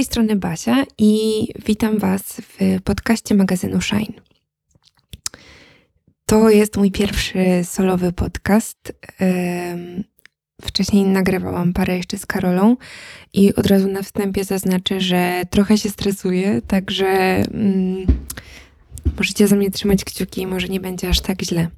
Tej strony Basia i witam Was w podcaście magazynu Shine. To jest mój pierwszy solowy podcast. Wcześniej nagrywałam parę jeszcze z Karolą i od razu na wstępie zaznaczę, że trochę się stresuję, także mm, możecie za mnie trzymać kciuki, może nie będzie aż tak źle.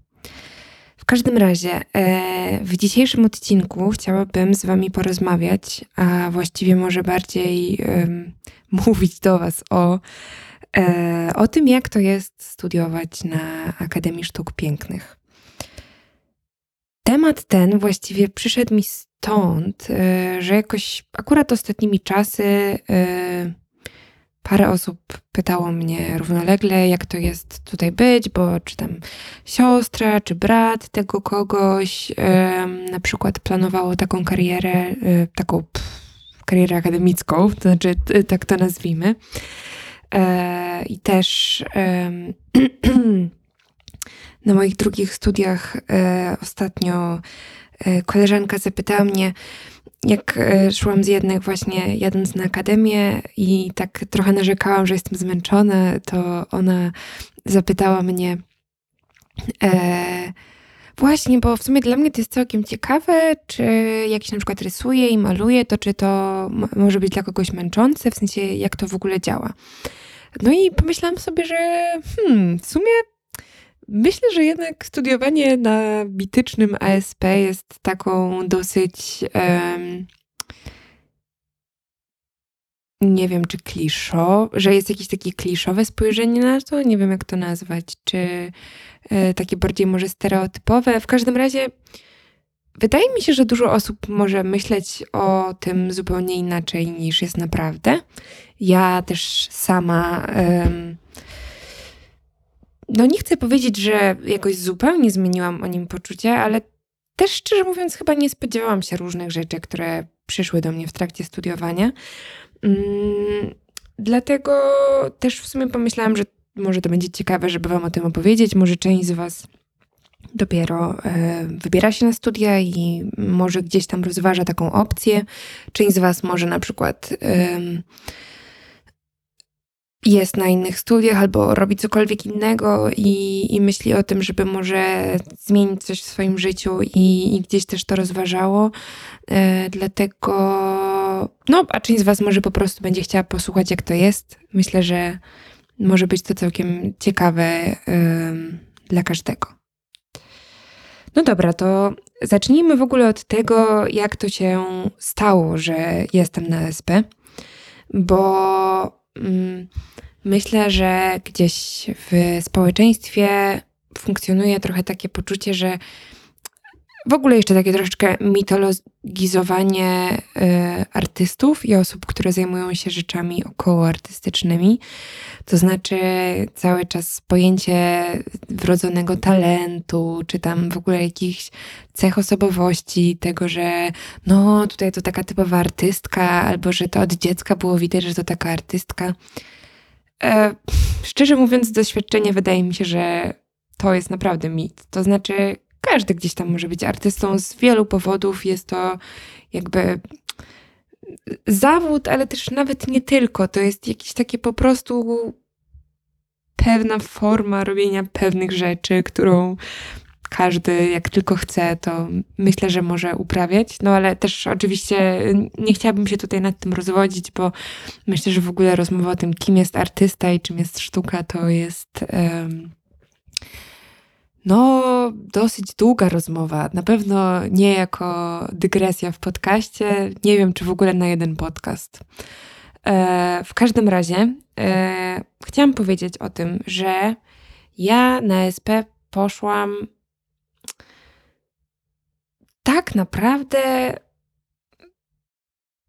W każdym razie, e, w dzisiejszym odcinku chciałabym z Wami porozmawiać, a właściwie może bardziej mówić do Was o, e, o tym, jak to jest studiować na Akademii Sztuk Pięknych. Temat ten właściwie przyszedł mi stąd, e, że jakoś akurat ostatnimi czasy parę osób pytało mnie równolegle, jak to jest tutaj być, bo czy tam siostra, czy brat tego kogoś na przykład planowało taką karierę, e, taką pff, karierę akademicką, to znaczy tak to nazwijmy. E, I też na moich drugich studiach e, ostatnio koleżanka zapytała mnie, jak e, szłam z jednych właśnie jadąc na akademię i tak trochę narzekałam, że jestem zmęczona, to ona zapytała mnie e, właśnie, bo w sumie dla mnie to jest całkiem ciekawe, czy jak się na przykład rysuje i maluje, to czy to może być dla kogoś męczące, w sensie jak to w ogóle działa. No i pomyślałam sobie, że hmm, w sumie Myślę, że jednak studiowanie na bitycznym ASP jest taką dosyć. Um, nie wiem, czy kliszo, że jest jakieś takie kliszowe spojrzenie na to, nie wiem jak to nazwać, czy e, takie bardziej może stereotypowe. W każdym razie wydaje mi się, że dużo osób może myśleć o tym zupełnie inaczej niż jest naprawdę. Ja też sama no nie chcę powiedzieć, że jakoś zupełnie zmieniłam o nim poczucie, ale też szczerze mówiąc, chyba nie spodziewałam się różnych rzeczy, które przyszły do mnie w trakcie studiowania. Mm, dlatego też w sumie pomyślałam, że może to będzie ciekawe, żeby Wam o tym opowiedzieć. Może część z Was dopiero e, wybiera się na studia i może gdzieś tam rozważa taką opcję. Część z Was może na przykład. E, jest na innych studiach albo robi cokolwiek innego i, i myśli o tym, żeby może zmienić coś w swoim życiu i, i gdzieś też to rozważało. E, dlatego, no, a część z Was może po prostu będzie chciała posłuchać, jak to jest. Myślę, że może być to całkiem ciekawe e, dla każdego. No dobra, to zacznijmy w ogóle od tego, jak to się stało, że jestem na SP, bo. Mm, Myślę, że gdzieś w społeczeństwie funkcjonuje trochę takie poczucie, że w ogóle jeszcze takie troszeczkę mitologizowanie y, artystów i osób, które zajmują się rzeczami około artystycznymi. To znaczy cały czas pojęcie wrodzonego talentu, czy tam w ogóle jakichś cech osobowości, tego, że no tutaj to taka typowa artystka, albo że to od dziecka było widać, że to taka artystka. E, szczerze mówiąc, doświadczenie wydaje mi się, że to jest naprawdę mit. To znaczy, każdy gdzieś tam może być artystą z wielu powodów. Jest to jakby zawód, ale też nawet nie tylko. To jest jakieś takie po prostu pewna forma robienia pewnych rzeczy, którą każdy jak tylko chce, to myślę, że może uprawiać. No ale też oczywiście nie chciałabym się tutaj nad tym rozwodzić, bo myślę, że w ogóle rozmowa o tym, kim jest artysta i czym jest sztuka, to jest. Um, no, dosyć długa rozmowa. Na pewno nie jako dygresja w podcaście. Nie wiem, czy w ogóle na jeden podcast. E, w każdym razie e, chciałam powiedzieć o tym, że ja na SP poszłam tak naprawdę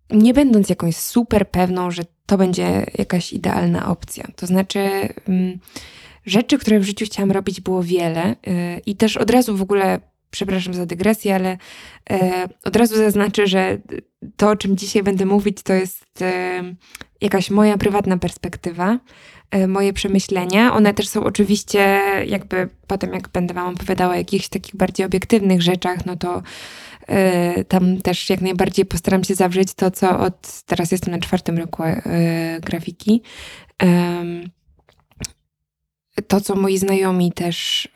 nie będąc jakąś super pewną, że to będzie jakaś idealna opcja. To znaczy, mm, rzeczy, które w życiu chciałam robić, było wiele y, i też od razu w ogóle, przepraszam za dygresję, ale y, od razu zaznaczę, że to, o czym dzisiaj będę mówić, to jest y, jakaś moja prywatna perspektywa, moje przemyślenia. One też są oczywiście, jakby potem, jak będę Wam opowiadała o jakichś takich bardziej obiektywnych rzeczach, no to tam też jak najbardziej postaram się zawrzeć to, co od teraz jestem na czwartym roku grafiki. To, co moi znajomi też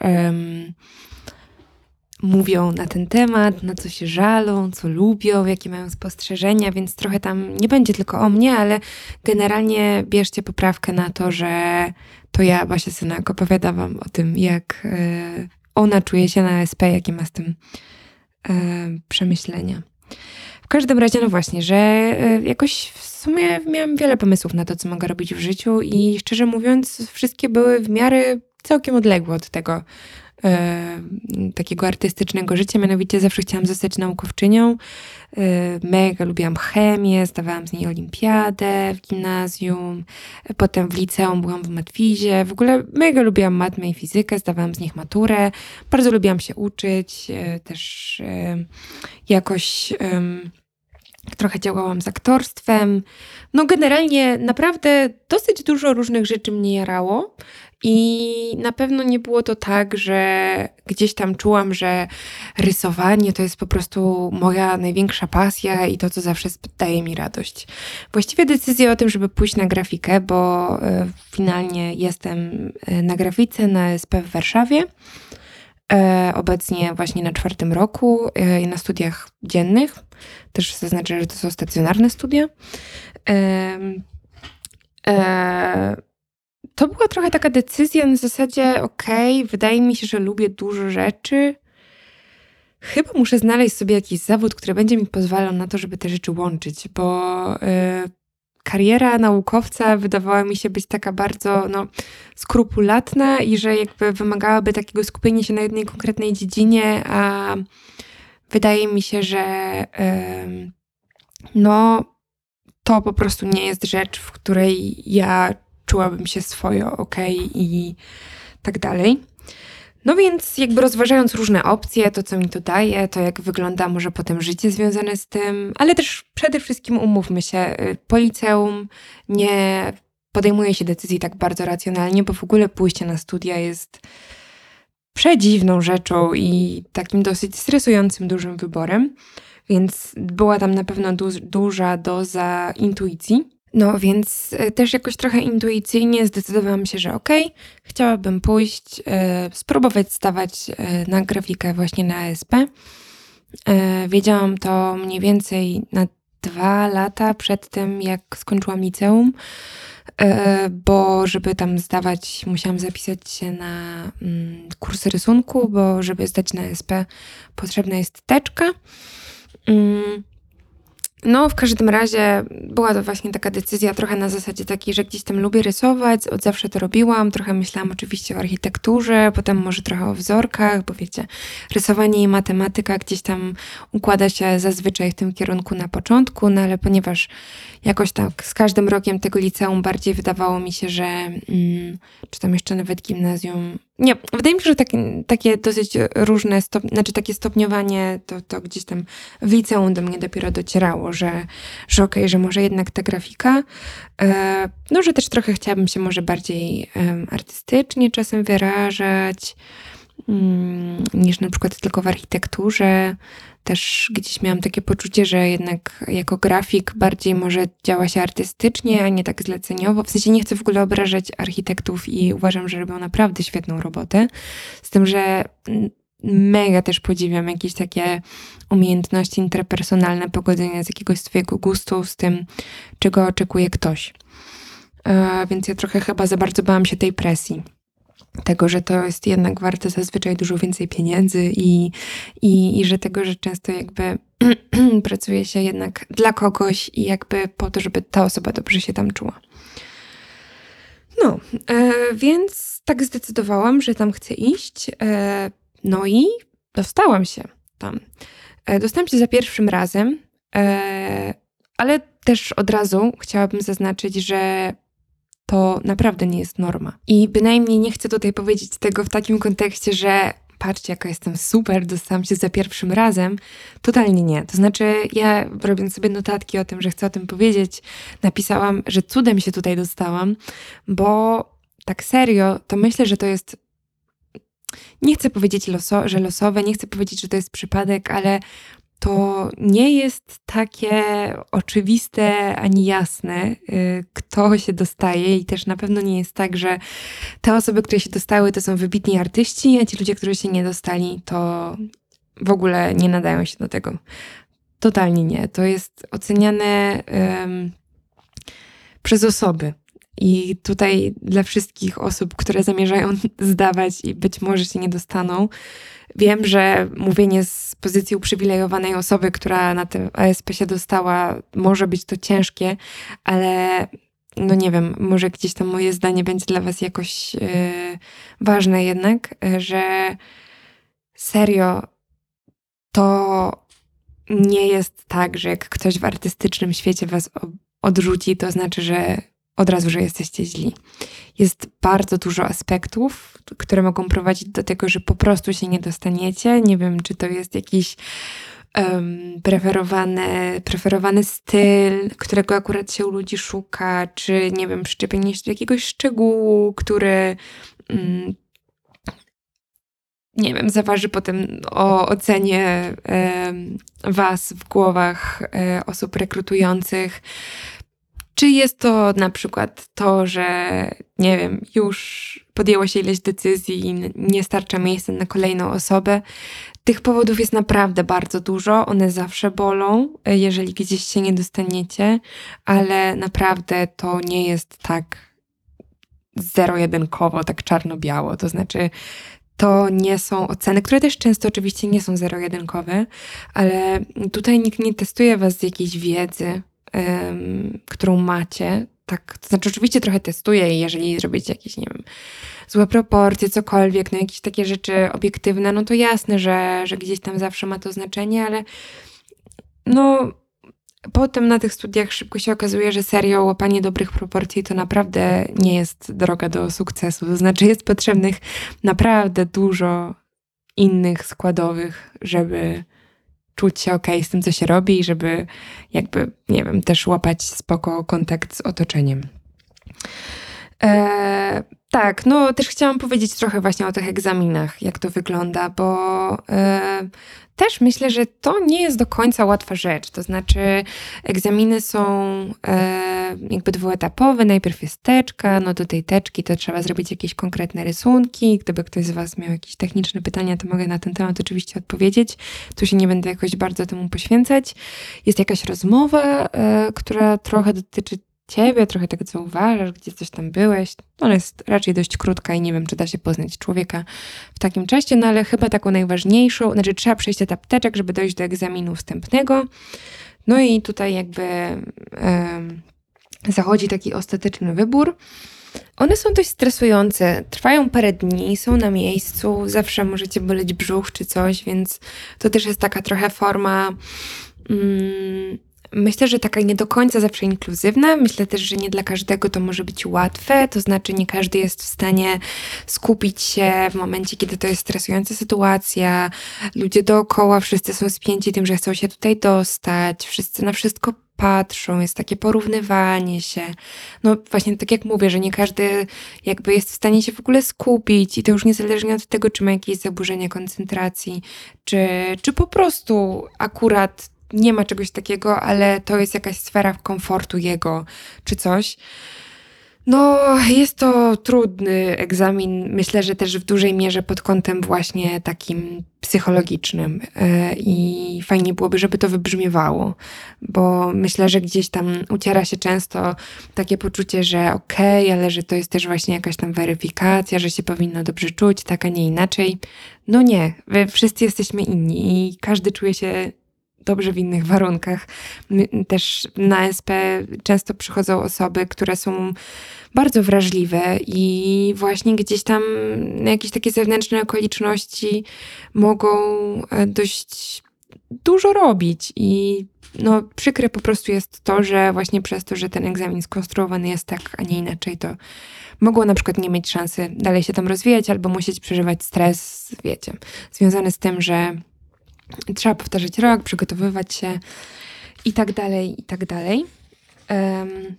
mówią na ten temat, na co się żalą, co lubią, jakie mają spostrzeżenia, więc trochę tam nie będzie tylko o mnie, ale generalnie bierzcie poprawkę na to, że to ja, Basia Synak, opowiada wam o tym, jak e, ona czuje się na SP, jakie ma z tym e, przemyślenia. W każdym razie, no właśnie, że e, jakoś w sumie miałam wiele pomysłów na to, co mogę robić w życiu i szczerze mówiąc, wszystkie były w miarę całkiem odległe od tego, e, takiego artystycznego życia, mianowicie zawsze chciałam zostać naukowczynią. E, mega lubiłam chemię, zdawałam z niej olimpiadę w gimnazjum, potem w liceum byłam w matwizie, w ogóle mega lubiłam matmę i fizykę, zdawałam z nich maturę, bardzo lubiłam się uczyć, e, też jakoś trochę działałam z aktorstwem. No generalnie naprawdę dosyć dużo różnych rzeczy mnie jarało. I na pewno nie było to tak, że gdzieś tam czułam, że rysowanie to jest po prostu moja największa pasja i to, co zawsze daje mi radość. Właściwie decyzja o tym, żeby pójść na grafikę, bo e, finalnie jestem e, na grafice na SP w Warszawie. E, obecnie właśnie na czwartym roku i na studiach dziennych. Też zaznaczę, że to są stacjonarne studia to była trochę taka decyzja na zasadzie, okej, okay, wydaje mi się, że lubię dużo rzeczy. Chyba muszę znaleźć sobie jakiś zawód, który będzie mi pozwalał na to, żeby te rzeczy łączyć, bo y, kariera naukowca wydawała mi się być taka bardzo no, skrupulatna i że jakby wymagałaby takiego skupienia się na jednej konkretnej dziedzinie, a wydaje mi się, że no to po prostu nie jest rzecz, w której ja czułabym się swojo, ok i tak dalej. No więc jakby rozważając różne opcje, to co mi to daje, to jak wygląda może potem życie związane z tym, ale też przede wszystkim umówmy się, y, po liceum nie podejmuje się decyzji tak bardzo racjonalnie, bo w ogóle pójście na studia jest przedziwną rzeczą i takim dosyć stresującym, dużym wyborem, więc była tam na pewno du duża doza intuicji. No więc e, też jakoś trochę intuicyjnie zdecydowałam się, że okej, okay, chciałabym pójść, e, spróbować stawać e, na grafikę właśnie na ASP. E, wiedziałam to mniej więcej na dwa lata przed tym, jak skończyłam liceum, bo żeby tam zdawać, musiałam zapisać się na mm, kursy rysunku, bo żeby zdać na ASP potrzebna jest teczka. Mm. No, w każdym razie była to właśnie taka decyzja trochę na zasadzie takiej, że gdzieś tam lubię rysować, od zawsze to robiłam, trochę myślałam oczywiście o architekturze, potem może trochę o wzorkach, bo wiecie, rysowanie i matematyka gdzieś tam układa się zazwyczaj w tym kierunku na początku, no ale ponieważ jakoś tak z każdym rokiem tego liceum bardziej wydawało mi się, że mm, czy tam jeszcze nawet gimnazjum. Nie, wydaje mi się, że takie, takie dosyć różne, stop, znaczy takie stopniowanie to, to gdzieś tam w liceum do mnie dopiero docierało, że, że okej, okay, że może jednak ta grafika, e, no że też trochę chciałabym się może bardziej e, artystycznie czasem wyrażać, mm, niż na przykład tylko w architekturze też gdzieś miałam takie poczucie, że jednak jako grafik bardziej może działa się artystycznie, a nie tak zleceniowo. W sensie nie chcę w ogóle obrażać architektów i uważam, że robią naprawdę świetną robotę. Z tym, że mega też podziwiam jakieś takie umiejętności interpersonalne, pogodzenia z jakiegoś swojego gustu z tym, czego oczekuje ktoś. E, więc ja trochę chyba za bardzo bałam się tej presji tego, że to jest jednak warte zazwyczaj dużo więcej pieniędzy i, i, i że tego, że często jakby pracuje się jednak dla kogoś i jakby po to, żeby ta osoba dobrze się tam czuła. No, e, więc tak zdecydowałam, że tam chcę iść. E, no i dostałam się tam. E, dostałam się za pierwszym razem, e, ale też od razu chciałabym zaznaczyć, że to naprawdę nie jest norma. I bynajmniej nie chcę tutaj powiedzieć tego w takim kontekście, że patrzcie, jaka jestem super, dostałam się za pierwszym razem. Totalnie nie. To znaczy, ja robiąc sobie notatki o tym, że chcę o tym powiedzieć, napisałam, że cudem się tutaj dostałam, bo tak serio, to myślę, że to jest. Nie chcę powiedzieć, loso, że losowe, nie chcę powiedzieć, że to jest przypadek, ale to nie jest takie oczywiste ani jasne, y, kto się dostaje, i też na pewno nie jest tak, że te osoby, które się dostały, to są wybitni artyści, a ci ludzie, którzy się nie dostali, to w ogóle nie nadają się do tego. Totalnie nie. To jest oceniane um, przez osoby. I tutaj dla wszystkich osób, które zamierzają zdawać i być może się nie dostaną, wiem, że mówienie z pozycji uprzywilejowanej osoby, która na tym ASP się dostała, może być to ciężkie, ale no nie wiem, może gdzieś tam moje zdanie będzie dla Was jakoś yy, ważne jednak, że serio to nie jest tak, że jak ktoś w artystycznym świecie Was odrzuci, to znaczy, że od razu, że jesteście źli. Jest bardzo dużo aspektów, które mogą prowadzić do tego, że po prostu się nie dostaniecie. Nie wiem, czy to jest jakiś um, preferowany, preferowany styl, którego akurat się u ludzi szuka, czy nie wiem, przyczepienie się do jakiegoś szczegółu, który. Um, nie wiem, zaważy potem o ocenie e, Was w głowach e, osób rekrutujących. Czy jest to na przykład to, że nie wiem, już podjęło się ileś decyzji i nie starcza miejsca na kolejną osobę? Tych powodów jest naprawdę bardzo dużo. One zawsze bolą, jeżeli gdzieś się nie dostaniecie, ale naprawdę to nie jest tak zero-jedynkowo, tak czarno-biało. To znaczy, to nie są oceny, które też często oczywiście nie są zero-jedynkowe, ale tutaj nikt nie testuje was z jakiejś wiedzy, którą macie, tak, to znaczy oczywiście trochę testuję i jeżeli zrobicie jakieś, nie wiem, złe proporcje, cokolwiek, no jakieś takie rzeczy obiektywne, no to jasne, że, że gdzieś tam zawsze ma to znaczenie, ale no potem na tych studiach szybko się okazuje, że serio łapanie dobrych proporcji to naprawdę nie jest droga do sukcesu. To znaczy jest potrzebnych naprawdę dużo innych składowych, żeby czuć się ok z tym, co się robi i żeby jakby, nie wiem, też łapać spoko kontakt z otoczeniem. E, tak, no też chciałam powiedzieć trochę właśnie o tych egzaminach, jak to wygląda, bo e, też myślę, że to nie jest do końca łatwa rzecz. To znaczy, egzaminy są e, jakby dwuetapowe. Najpierw jest teczka, no do tej teczki to trzeba zrobić jakieś konkretne rysunki. Gdyby ktoś z Was miał jakieś techniczne pytania, to mogę na ten temat oczywiście odpowiedzieć. Tu się nie będę jakoś bardzo temu poświęcać. Jest jakaś rozmowa, e, która trochę dotyczy ciebie, trochę tego, co uważasz, gdzie coś tam byłeś. Ona jest raczej dość krótka i nie wiem, czy da się poznać człowieka w takim czasie, no ale chyba taką najważniejszą, znaczy trzeba przejść etap teczek, żeby dojść do egzaminu wstępnego. No i tutaj jakby zachodzi taki ostateczny wybór. One są dość stresujące, trwają parę dni, są na miejscu, zawsze możecie boleć brzuch czy coś, więc to też jest taka trochę forma mm, Myślę, że taka nie do końca zawsze inkluzywna. Myślę też, że nie dla każdego to może być łatwe. To znaczy, nie każdy jest w stanie skupić się w momencie, kiedy to jest stresująca sytuacja. Ludzie dookoła, wszyscy są spięci tym, że chcą się tutaj dostać, wszyscy na wszystko patrzą, jest takie porównywanie się. No właśnie tak jak mówię, że nie każdy jakby jest w stanie się w ogóle skupić i to już niezależnie od tego, czy ma jakieś zaburzenie koncentracji, czy, czy po prostu akurat nie ma czegoś takiego, ale to jest jakaś sfera komfortu jego czy coś. No, jest to trudny egzamin, myślę, że też w dużej mierze pod kątem właśnie takim psychologicznym e, i fajnie byłoby, żeby to wybrzmiewało, bo myślę, że gdzieś tam uciera się często takie poczucie, że okej, okay, ale że to jest też właśnie jakaś tam weryfikacja, że się powinno dobrze czuć, tak, a nie inaczej. No nie, wszyscy jesteśmy inni i każdy czuje się dobrze w innych warunkach. Też na SP często przychodzą osoby, które są bardzo wrażliwe i właśnie gdzieś tam jakieś takie zewnętrzne okoliczności mogą e, dość dużo robić i no, przykre po prostu jest to, że właśnie przez to, że ten egzamin skonstruowany jest tak, a nie inaczej, to mogło na przykład nie mieć szansy dalej się tam rozwijać albo musieć przeżywać stres, wiecie, związany z tym, że trzeba powtarzać rok, przygotowywać się i tak dalej, i tak dalej. Um,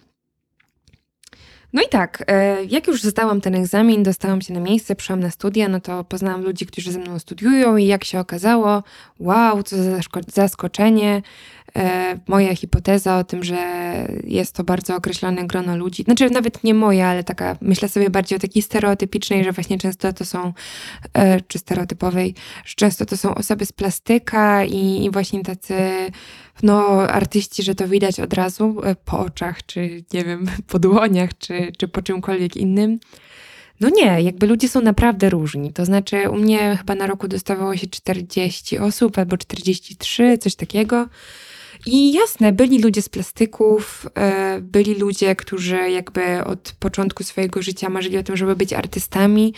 no i tak, e, jak już zdałam ten egzamin, dostałam się na miejsce, przyszłam na studia, no to poznałam ludzi, którzy ze mną studiują i jak się okazało, wow, co za zaskoczenie, moja hipoteza o tym, że jest to bardzo określone grono ludzi, znaczy nawet nie moja, ale taka, myślę sobie bardziej o takiej stereotypicznej, że właśnie często to są, e, czy stereotypowej, że często to są osoby z plastyka i, i właśnie tacy no, artyści, że to widać od razu e, po oczach, czy nie wiem, po dłoniach, czy, czy po czymkolwiek innym. No nie, jakby ludzie są naprawdę różni. To znaczy, u mnie chyba na roku dostawało się 40 osób albo 43, coś takiego. I jasne, byli ludzie z plastyków, e, byli ludzie, którzy jakby od początku swojego życia marzyli o tym, żeby być artystami,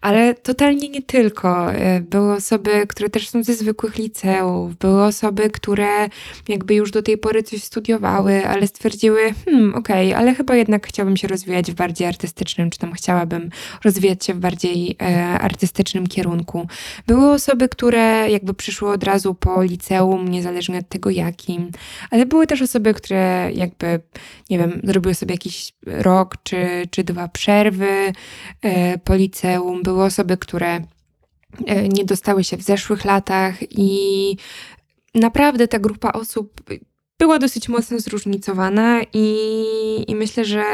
ale totalnie nie tylko. E, były osoby, które też są ze zwykłych liceów, były osoby, które jakby już do tej pory coś studiowały, ale stwierdziły, hmm, okej, okay, ale chyba jednak chciałabym się rozwijać w bardziej artystycznym, czy tam chciałabym rozwijać się w bardziej e, artystycznym kierunku. Były osoby, które jakby przyszły od razu po liceum, niezależnie od tego jakim, ale były też osoby, które jakby, nie wiem, zrobiły sobie jakiś rok czy, czy dwa przerwy e, po liceum. Były osoby, które e, nie dostały się w zeszłych latach i naprawdę ta grupa osób była dosyć mocno zróżnicowana i, i myślę, że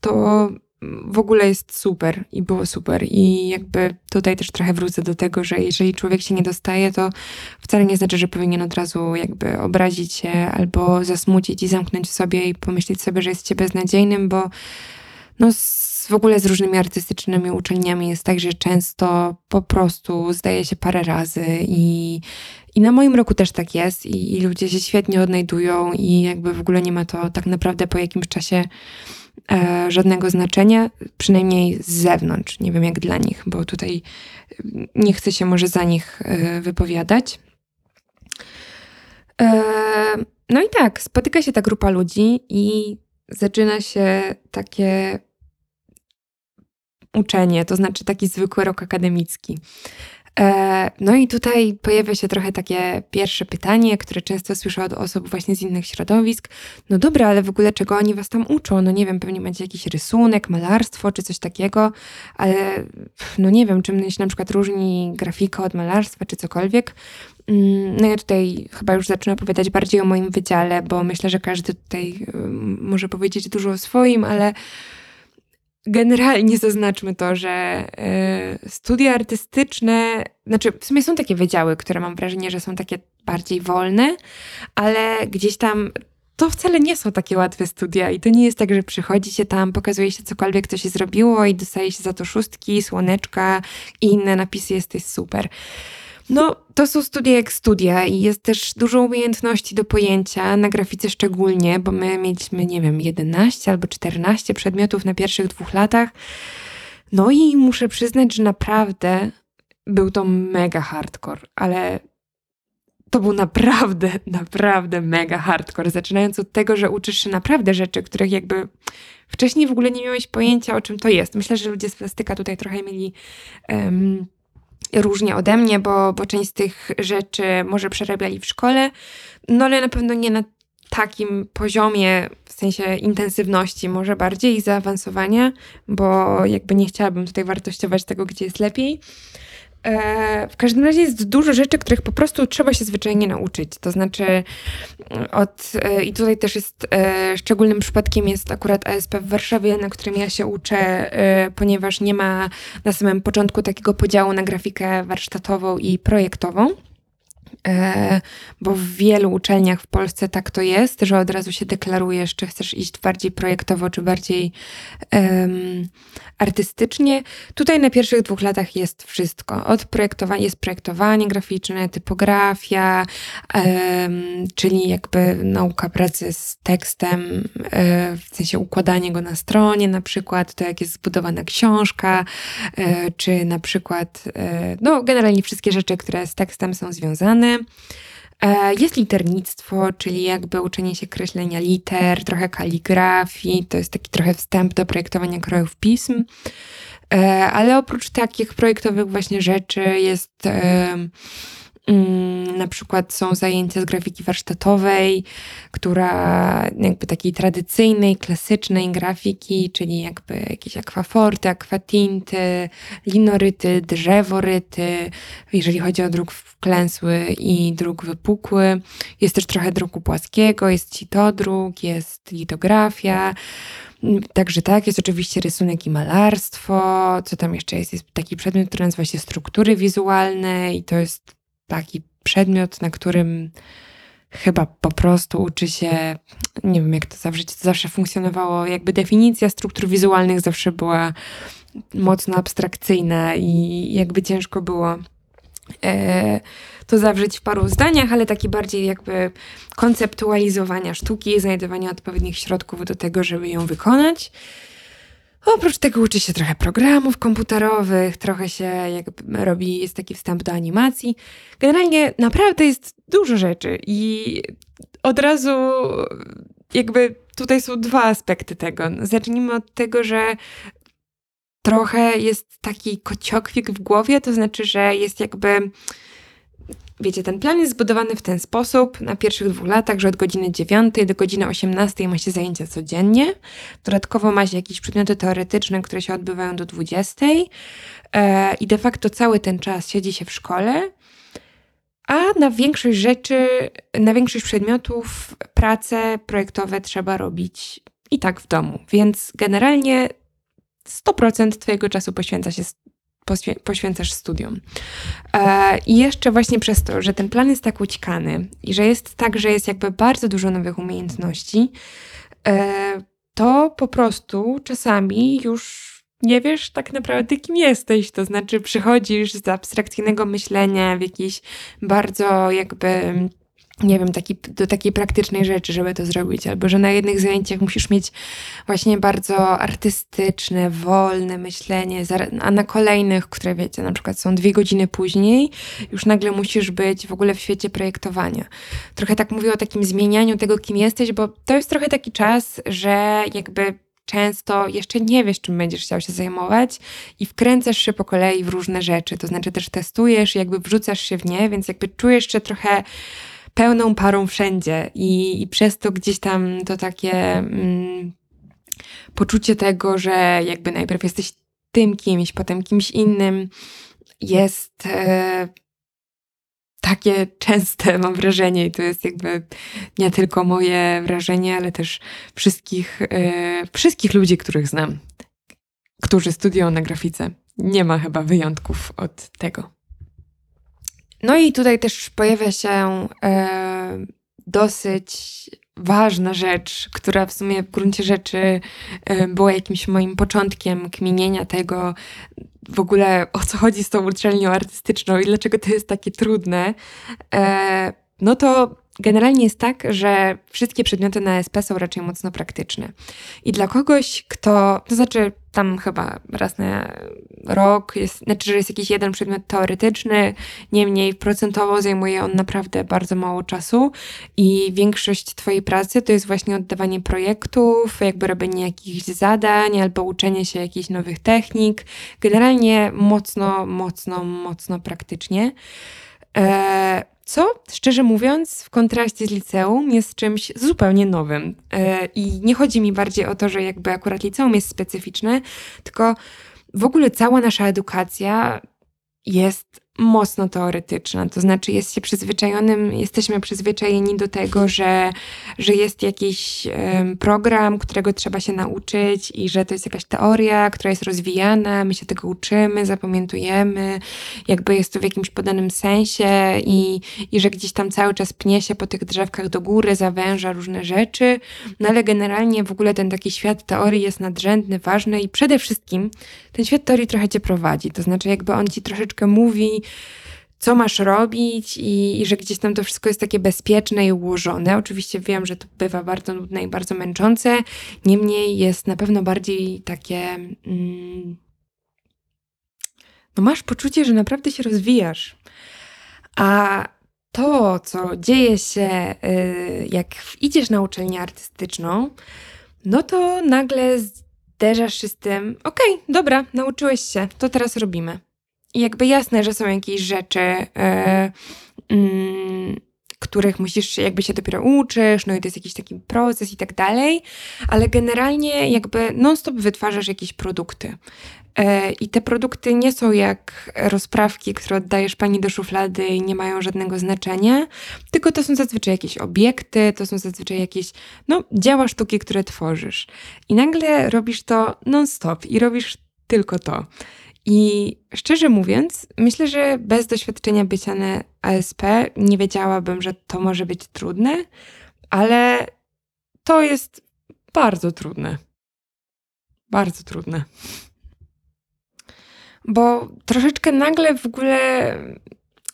to w ogóle jest super i było super. I jakby tutaj też trochę wrócę do tego, że jeżeli człowiek się nie dostaje, to wcale nie znaczy, że powinien od razu jakby obrazić się albo zasmucić i zamknąć w sobie i pomyśleć sobie, że jest beznadziejnym, bo no z, w ogóle z różnymi artystycznymi uczelniami jest tak, że często po prostu zdaje się parę razy i, i na moim roku też tak jest i, i ludzie się świetnie odnajdują i jakby w ogóle nie ma to tak naprawdę po jakimś czasie e, żadnego znaczenia, przynajmniej z zewnątrz. Nie wiem jak dla nich, bo tutaj nie chcę się może za nich e, wypowiadać. E, no i tak, spotyka się ta grupa ludzi i zaczyna się takie uczenie, to znaczy taki zwykły rok akademicki. E, no i tutaj pojawia się trochę takie pierwsze pytanie, które często słyszę od osób właśnie z innych środowisk. No dobra, ale w ogóle czego oni was tam uczą? No nie wiem, pewnie macie jakiś rysunek, malarstwo czy coś takiego, ale no nie wiem, czym się na przykład różni grafika od malarstwa czy cokolwiek. Mm, no ja tutaj chyba już zacznę opowiadać bardziej o moim wydziale, bo myślę, że każdy tutaj może powiedzieć dużo o swoim, ale generalnie zaznaczmy to, że y, studia artystyczne, znaczy w sumie są takie wydziały, które mam wrażenie, że są takie bardziej wolne, ale gdzieś tam to wcale nie są takie łatwe studia i to nie jest tak, że przychodzi się tam, pokazuje się cokolwiek, co się zrobiło i dostaje się za to szóstki, słoneczka i inne napisy, jesteś super. No, to są studia jak studia i jest też dużo umiejętności do pojęcia, na grafice szczególnie, bo my mieliśmy, nie wiem, 11 albo 14 przedmiotów na pierwszych dwóch latach. No i muszę przyznać, że naprawdę był to mega hardcore, ale to był naprawdę, naprawdę mega hardcore. Zaczynając od tego, że uczysz się naprawdę rzeczy, których jakby wcześniej w ogóle nie miałeś pojęcia, o czym to jest. Myślę, że ludzie z plastyka tutaj trochę mieli. Um, różnie ode mnie, bo, bo część z tych rzeczy może przerabiali w szkole, no ale na pewno nie na takim poziomie, w sensie intensywności, może bardziej i zaawansowania, bo jakby nie chciałabym tutaj wartościować tego, gdzie jest lepiej. E, w każdym razie jest dużo rzeczy, których po prostu trzeba się zwyczajnie nauczyć. To znaczy, od, e, i tutaj też jest e, szczególnym przypadkiem jest akurat ASP w Warszawie, na którym ja się uczę, ponieważ nie ma na samym początku takiego podziału na grafikę warsztatową i projektową. E, bo w wielu uczelniach w Polsce tak to jest, że od razu się deklarujesz, czy chcesz iść bardziej projektowo, czy bardziej um, artystycznie. Tutaj na pierwszych dwóch latach jest wszystko. Od projektowania jest projektowanie graficzne, typografia, um, czyli jakby nauka pracy z tekstem, um, w sensie układanie go na stronie na przykład, to jak jest zbudowana książka, um, czy na przykład, no generalnie wszystkie rzeczy, które z tekstem są związane. Wizualne. E, jest liternictwo, czyli jakby uczenie się kreślenia liter, trochę kaligrafii, to jest taki trochę wstęp do projektowania krojów pism. E, ale oprócz takich projektowych właśnie rzeczy jest na przykład są zajęcia z grafiki warsztatowej, która jakby takiej tradycyjnej, klasycznej grafiki, czyli jakby jakieś akwaforty, akwatinty, linoryty, drzeworyty, jeżeli chodzi o druk wklęsły i druk wypukły. Jest też trochę druku płaskiego, jest citodruk, jest litografia. Także tak, jest oczywiście rysunek i malarstwo. Co tam jeszcze jest? Jest taki przedmiot, który nazywa się struktury wizualne i to jest taki przedmiot, na którym chyba po prostu uczy się, nie wiem jak to zawsze, to zawsze funkcjonowało, jakby definicja struktur wizualnych zawsze była mocno abstrakcyjna i jakby ciężko było e, to zawrzeć w paru zdaniach, ale taki bardziej jakby konceptualizowania sztuki, znajdowania odpowiednich środków do tego, żeby ją wykonać. Oprócz tego uczy się trochę programów komputerowych, trochę się jakby robi, jest taki wstęp do animacji. Generalnie naprawdę jest dużo rzeczy i od razu jakby tutaj są dwa aspekty tego. Zacznijmy od tego, że trochę jest taki kociokwik w głowie, to znaczy, że jest jakby Wiecie, ten plan jest zbudowany w ten sposób na pierwszych dwóch latach, że od godziny 9 do godziny 18 ma się zajęcia codziennie. Dodatkowo ma się jakieś przedmioty teoretyczne, które się odbywają do 20. E, I de facto cały ten czas siedzi się w szkole. A na większość rzeczy, na większość przedmiotów prace projektowe trzeba robić i tak w domu. Więc generalnie 100% Twojego czasu poświęca się poświęcasz studium. E, I jeszcze właśnie przez to, że ten plan jest tak ućkany i że jest tak, że jest jakby bardzo dużo nowych umiejętności, e, to po prostu czasami już nie wiesz tak naprawdę, kim jesteś. To znaczy, przychodzisz z abstrakcyjnego myślenia w jakiś bardzo jakby nie wiem, taki, do takiej praktycznej rzeczy, żeby to zrobić, albo że na jednych zajęciach musisz mieć właśnie bardzo artystyczne, wolne myślenie, a na kolejnych, które wiecie, na przykład są dwie godziny później, już nagle musisz być w ogóle w świecie projektowania. Trochę tak mówię o takim zmienianiu tego, kim jesteś, bo to jest trochę taki czas, że jakby często jeszcze nie wiesz, czym będziesz chciał się zajmować i wkręcasz się po kolei w różne rzeczy, to znaczy też testujesz, jakby wrzucasz się w nie, więc jakby czujesz się trochę pełną parą wszędzie i, i przez to gdzieś tam to takie mm, poczucie tego, że jakby najpierw jesteś tym kimś, potem kimś innym, jest e, takie częste, mam wrażenie, i to jest jakby nie tylko moje wrażenie, ale też wszystkich, e, wszystkich ludzi, których znam, którzy studiują na grafice. Nie ma chyba wyjątków od tego. No i tutaj też pojawia się e, dosyć ważna rzecz, która w sumie w gruncie rzeczy e, była jakimś moim początkiem kminienia tego, w ogóle o co chodzi z tą uczelnią artystyczną i dlaczego to jest takie trudne. E, no to generalnie jest tak, że wszystkie przedmioty na SP są raczej mocno praktyczne. I dla kogoś, kto, to znaczy tam chyba raz na rok, jest, znaczy, że jest jakiś jeden przedmiot teoretyczny, niemniej procentowo zajmuje on naprawdę bardzo mało czasu i większość Twojej pracy to jest właśnie oddawanie projektów, jakby robienie jakichś zadań albo uczenie się jakichś nowych technik. Generalnie mocno, mocno, mocno praktycznie. Eee, co, szczerze mówiąc, w kontraście z liceum jest czymś zupełnie nowym. E, I nie chodzi mi bardziej o to, że jakby akurat liceum jest specyficzne, tylko w ogóle cała nasza edukacja jest mocno teoretyczna. To znaczy jest się przyzwyczajonym, jesteśmy przyzwyczajeni do tego, że, że jest jakiś um, program, którego trzeba się nauczyć i że to jest jakaś teoria, która jest rozwijana, my się tego uczymy, zapamiętujemy, jakby jest to w jakimś podanym sensie i, i że gdzieś tam cały czas pnie się po tych drzewkach do góry, zawęża różne rzeczy, no ale generalnie w ogóle ten taki świat teorii jest nadrzędny, ważny i przede wszystkim ten świat teorii trochę cię prowadzi, to znaczy jakby on ci troszeczkę mówi, co masz robić i, i, że gdzieś tam to wszystko jest takie bezpieczne i ułożone. Oczywiście wiem, że to bywa bardzo nudne i bardzo męczące, niemniej jest na pewno bardziej takie. Mm, no masz poczucie, że naprawdę się rozwijasz. A to, co dzieje się, y, jak idziesz na uczelnię artystyczną, no to nagle zderzasz się z tym, okej, okay, dobra, nauczyłeś się, to teraz robimy. Jakby jasne, że są jakieś rzeczy, e, mm, których musisz, jakby się dopiero uczysz, no i to jest jakiś taki proces i tak dalej, ale generalnie jakby non-stop wytwarzasz jakieś produkty. E, I te produkty nie są jak rozprawki, które oddajesz pani do szuflady i nie mają żadnego znaczenia, tylko to są zazwyczaj jakieś obiekty, to są zazwyczaj jakieś no, dzieła sztuki, które tworzysz. I nagle robisz to non-stop i robisz tylko to. I szczerze mówiąc, myślę, że bez doświadczenia bycia na ASP nie wiedziałabym, że to może być trudne, ale to jest bardzo trudne. Bardzo trudne. Bo troszeczkę nagle w ogóle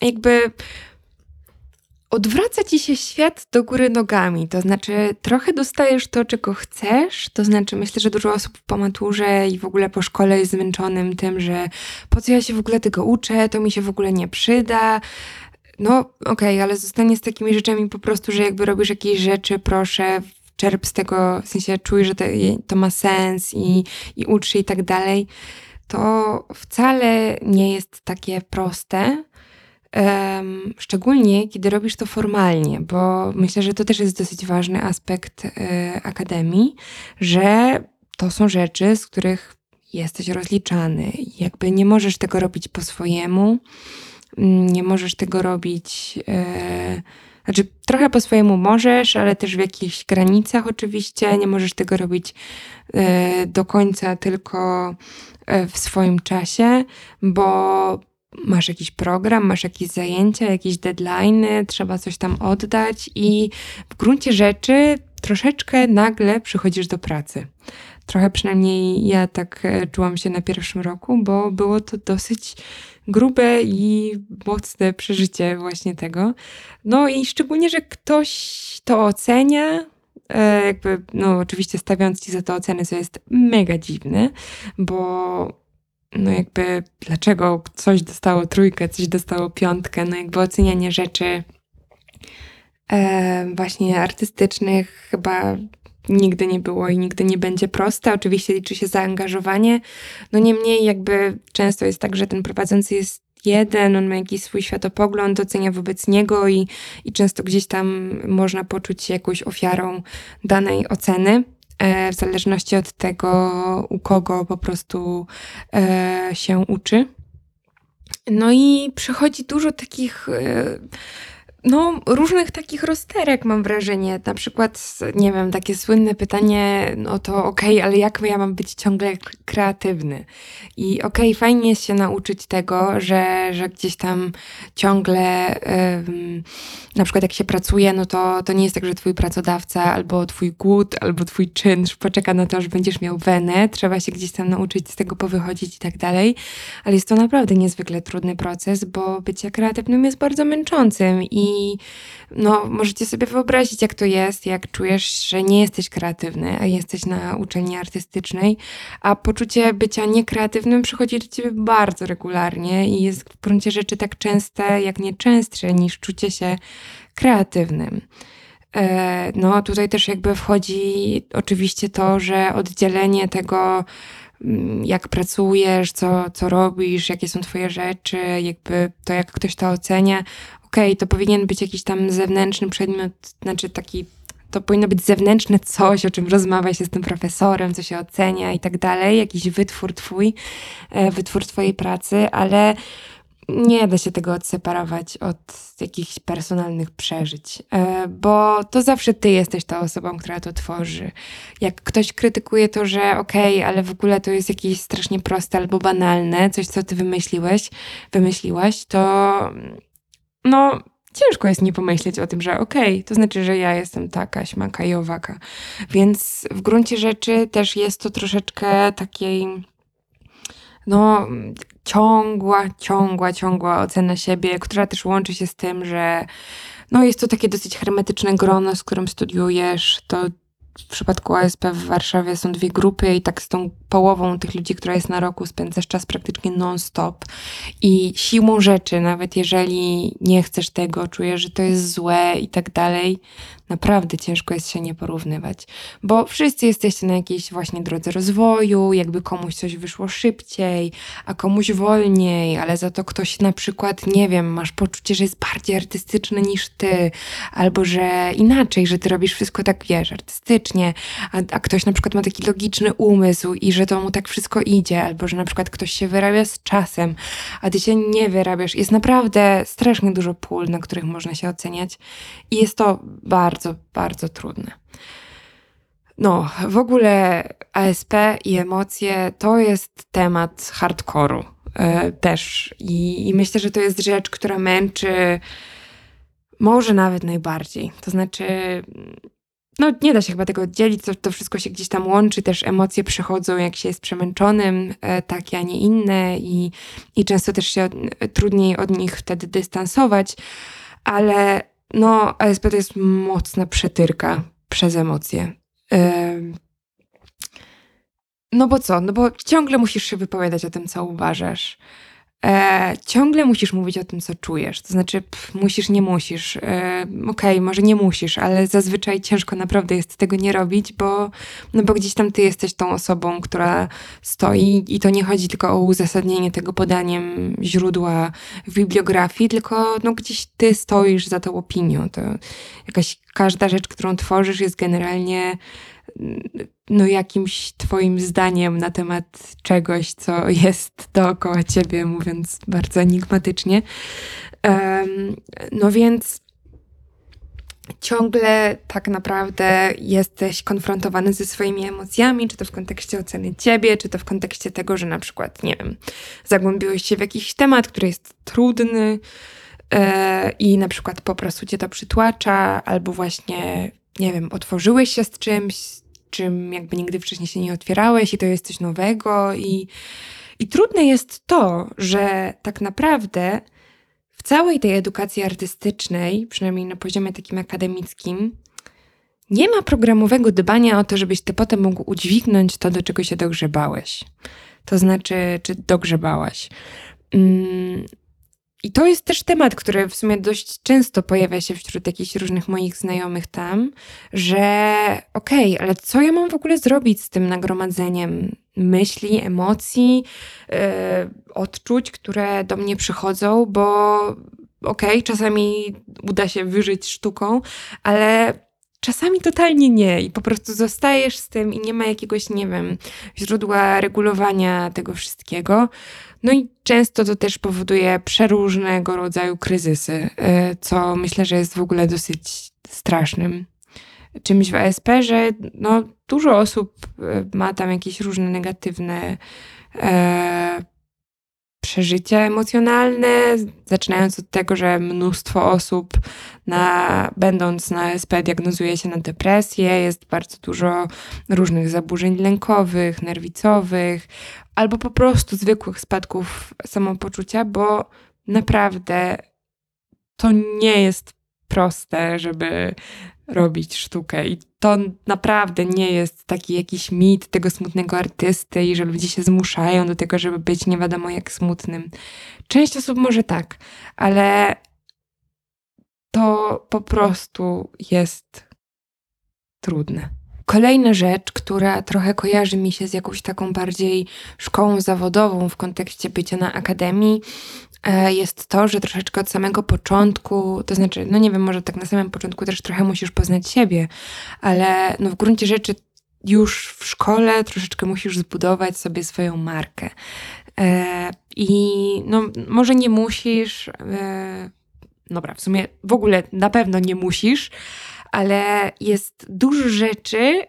jakby odwraca ci się świat do góry nogami. To znaczy, trochę dostajesz to, czego chcesz. To znaczy, myślę, że dużo osób po maturze i w ogóle po szkole jest zmęczonym tym, że po co ja się w ogóle tego uczę, to mi się w ogóle nie przyda. No, okej, okay, ale zostanie z takimi rzeczami po prostu, że jakby robisz jakieś rzeczy, proszę, czerp z tego, w sensie czuj, że to, to ma sens i, i ucz się i tak dalej. To wcale nie jest takie proste Um, szczególnie kiedy robisz to formalnie, bo myślę, że to też jest dosyć ważny aspekt y, akademii, że to są rzeczy, z których jesteś rozliczany. Jakby nie możesz tego robić po swojemu, mm, nie możesz tego robić. Y, znaczy, trochę po swojemu możesz, ale też w jakichś granicach oczywiście. Nie możesz tego robić y, do końca tylko w swoim czasie, bo masz jakiś program, masz jakieś zajęcia, jakieś deadlines, trzeba coś tam oddać i w gruncie rzeczy troszeczkę nagle przychodzisz do pracy. Trochę przynajmniej ja tak e, czułam się na pierwszym roku, bo było to dosyć grube i mocne przeżycie właśnie tego. No i szczególnie, że ktoś to ocenia, e, jakby, no oczywiście stawiając ci za to ocenę, co jest mega dziwne, bo no jakby dlaczego coś dostało trójkę, coś dostało piątkę, no jakby ocenianie rzeczy e, właśnie artystycznych chyba nigdy nie było i nigdy nie będzie proste. Oczywiście liczy się zaangażowanie, no niemniej jakby często jest tak, że ten prowadzący jest jeden, on ma jakiś swój światopogląd, ocenia wobec niego i, i często gdzieś tam można poczuć się jakąś ofiarą danej oceny. E, w zależności od tego, u kogo po prostu e, się uczy. No i przychodzi dużo takich e, no, różnych takich rozterek mam wrażenie. Na przykład, nie wiem, takie słynne pytanie, no to okej, okay, ale jak ja mam być ciągle kreatywny? I okej, okay, fajnie jest się nauczyć tego, że, że gdzieś tam ciągle, ym, na przykład jak się pracuje, no to, to nie jest tak, że twój pracodawca albo twój głód, albo twój czynsz poczeka na to, że będziesz miał wenę, trzeba się gdzieś tam nauczyć z tego powychodzić i tak dalej, ale jest to naprawdę niezwykle trudny proces, bo bycie kreatywnym jest bardzo męczącym i no, możecie sobie wyobrazić, jak to jest, jak czujesz, że nie jesteś kreatywny, a jesteś na uczelni artystycznej, a poczucie bycia niekreatywnym przychodzi do ciebie bardzo regularnie i jest w gruncie rzeczy tak częste, jak nie częstsze niż czucie się kreatywnym. E, no, tutaj też jakby wchodzi oczywiście to, że oddzielenie tego, mm, jak pracujesz, co, co robisz, jakie są Twoje rzeczy, jakby to, jak ktoś to ocenia, okej, okay, to powinien być jakiś tam zewnętrzny przedmiot, znaczy taki, to powinno być zewnętrzne coś, o czym rozmawia się z tym profesorem, co się ocenia i tak dalej, jakiś wytwór twój, e, wytwór twojej pracy, ale nie da się tego odseparować od jakichś personalnych przeżyć, e, bo to zawsze ty jesteś tą osobą, która to tworzy. Jak ktoś krytykuje to, że okej, okay, ale w ogóle to jest jakieś strasznie proste albo banalne, coś co ty wymyśliłeś, wymyśliłaś, to no ciężko jest nie pomyśleć o tym, że okej, okay, to znaczy, że ja jestem taka, śmaka i owaka. Więc w gruncie rzeczy też jest to troszeczkę takiej no, ciągła, ciągła, ciągła ocena siebie, która też łączy się z tym, że no, jest to takie dosyć hermetyczne grono, z którym studiujesz, to w przypadku ASP w Warszawie są dwie grupy i tak z tą połową tych ludzi, która jest na roku, spędzasz czas praktycznie non-stop. I siłą rzeczy, nawet jeżeli nie chcesz tego, czujesz, że to jest złe i tak dalej, naprawdę ciężko jest się nie porównywać. Bo wszyscy jesteście na jakiejś właśnie drodze rozwoju, jakby komuś coś wyszło szybciej, a komuś wolniej, ale za to ktoś na przykład, nie wiem, masz poczucie, że jest bardziej artystyczny niż ty, albo że inaczej, że ty robisz wszystko tak, wiesz, artystycznie, a, a ktoś na przykład ma taki logiczny umysł i że to mu tak wszystko idzie, albo że na przykład ktoś się wyrabia z czasem, a ty się nie wyrabiasz. Jest naprawdę strasznie dużo pól, na których można się oceniać i jest to bardzo, bardzo trudne. No, w ogóle ASP i emocje to jest temat hardkoru e, też. I, I myślę, że to jest rzecz, która męczy może nawet najbardziej. To znaczy, no nie da się chyba tego oddzielić, to, to wszystko się gdzieś tam łączy, też emocje przychodzą, jak się jest przemęczonym, e, takie, a nie inne i, i często też się od, trudniej od nich wtedy dystansować, ale no ASP to jest mocna przetyrka przez emocje. No bo co? No bo ciągle musisz się wypowiadać o tym, co uważasz e, ciągle musisz mówić o tym, co czujesz. To znaczy, musisz, nie musisz. E, Okej, okay, może nie musisz, ale zazwyczaj ciężko naprawdę jest tego nie robić, bo, no bo gdzieś tam ty jesteś tą osobą, która stoi i to nie chodzi tylko o uzasadnienie tego podaniem źródła w bibliografii, tylko no, gdzieś ty stoisz za tą opinią. To jakaś każda rzecz, którą tworzysz jest generalnie no, jakimś Twoim zdaniem na temat czegoś, co jest dookoła Ciebie, mówiąc bardzo enigmatycznie. Um, no więc ciągle tak naprawdę jesteś konfrontowany ze swoimi emocjami, czy to w kontekście oceny ciebie, czy to w kontekście tego, że na przykład, nie wiem, zagłębiłeś się w jakiś temat, który jest trudny e, i na przykład po prostu cię to przytłacza, albo właśnie, nie wiem, otworzyłeś się z czymś, czym jakby nigdy wcześniej się nie otwierałeś i to jest coś nowego i, i trudne jest to, że tak naprawdę w całej tej edukacji artystycznej, przynajmniej na poziomie takim akademickim, nie ma programowego dbania o to, żebyś ty potem mógł udźwignąć to, do czego się dogrzebałeś. To znaczy, czy dogrzebałaś. Mm, i to jest też temat, który w sumie dość często pojawia się wśród jakichś różnych moich znajomych tam, że okej, okay, ale co ja mam w ogóle zrobić z tym nagromadzeniem myśli, emocji, yy, odczuć, które do mnie przychodzą, bo okej, okay, czasami uda się wyżyć sztuką, ale czasami totalnie nie i po prostu zostajesz z tym i nie ma jakiegoś, nie wiem, źródła regulowania tego wszystkiego. No i często to też powoduje przeróżnego rodzaju kryzysy, y, co myślę, że jest w ogóle dosyć strasznym czymś w ASP, że no, dużo osób y, ma tam jakieś różne negatywne e, przeżycia emocjonalne, zaczynając od tego, że mnóstwo osób, na, będąc na SP, diagnozuje się na depresję, jest bardzo dużo różnych zaburzeń lękowych, nerwicowych, albo po prostu zwykłych spadków samopoczucia, bo naprawdę to nie jest proste, żeby robić sztukę. I to naprawdę nie jest taki jakiś mit tego smutnego artysty i że ludzie się zmuszają do tego, żeby być nie wiadomo jak smutnym. Część osób może tak, ale to po prostu jest trudne. Kolejna rzecz, która trochę kojarzy mi się z jakąś taką bardziej szkołą zawodową w kontekście bycia na akademii, e, jest to, że troszeczkę od samego początku, to znaczy, no nie wiem, może tak na samym początku też trochę musisz poznać siebie, ale no w gruncie rzeczy już w szkole troszeczkę musisz zbudować sobie swoją markę. E, I no, może nie musisz, e, dobra, w sumie w ogóle na pewno nie musisz, ale jest dużo rzeczy,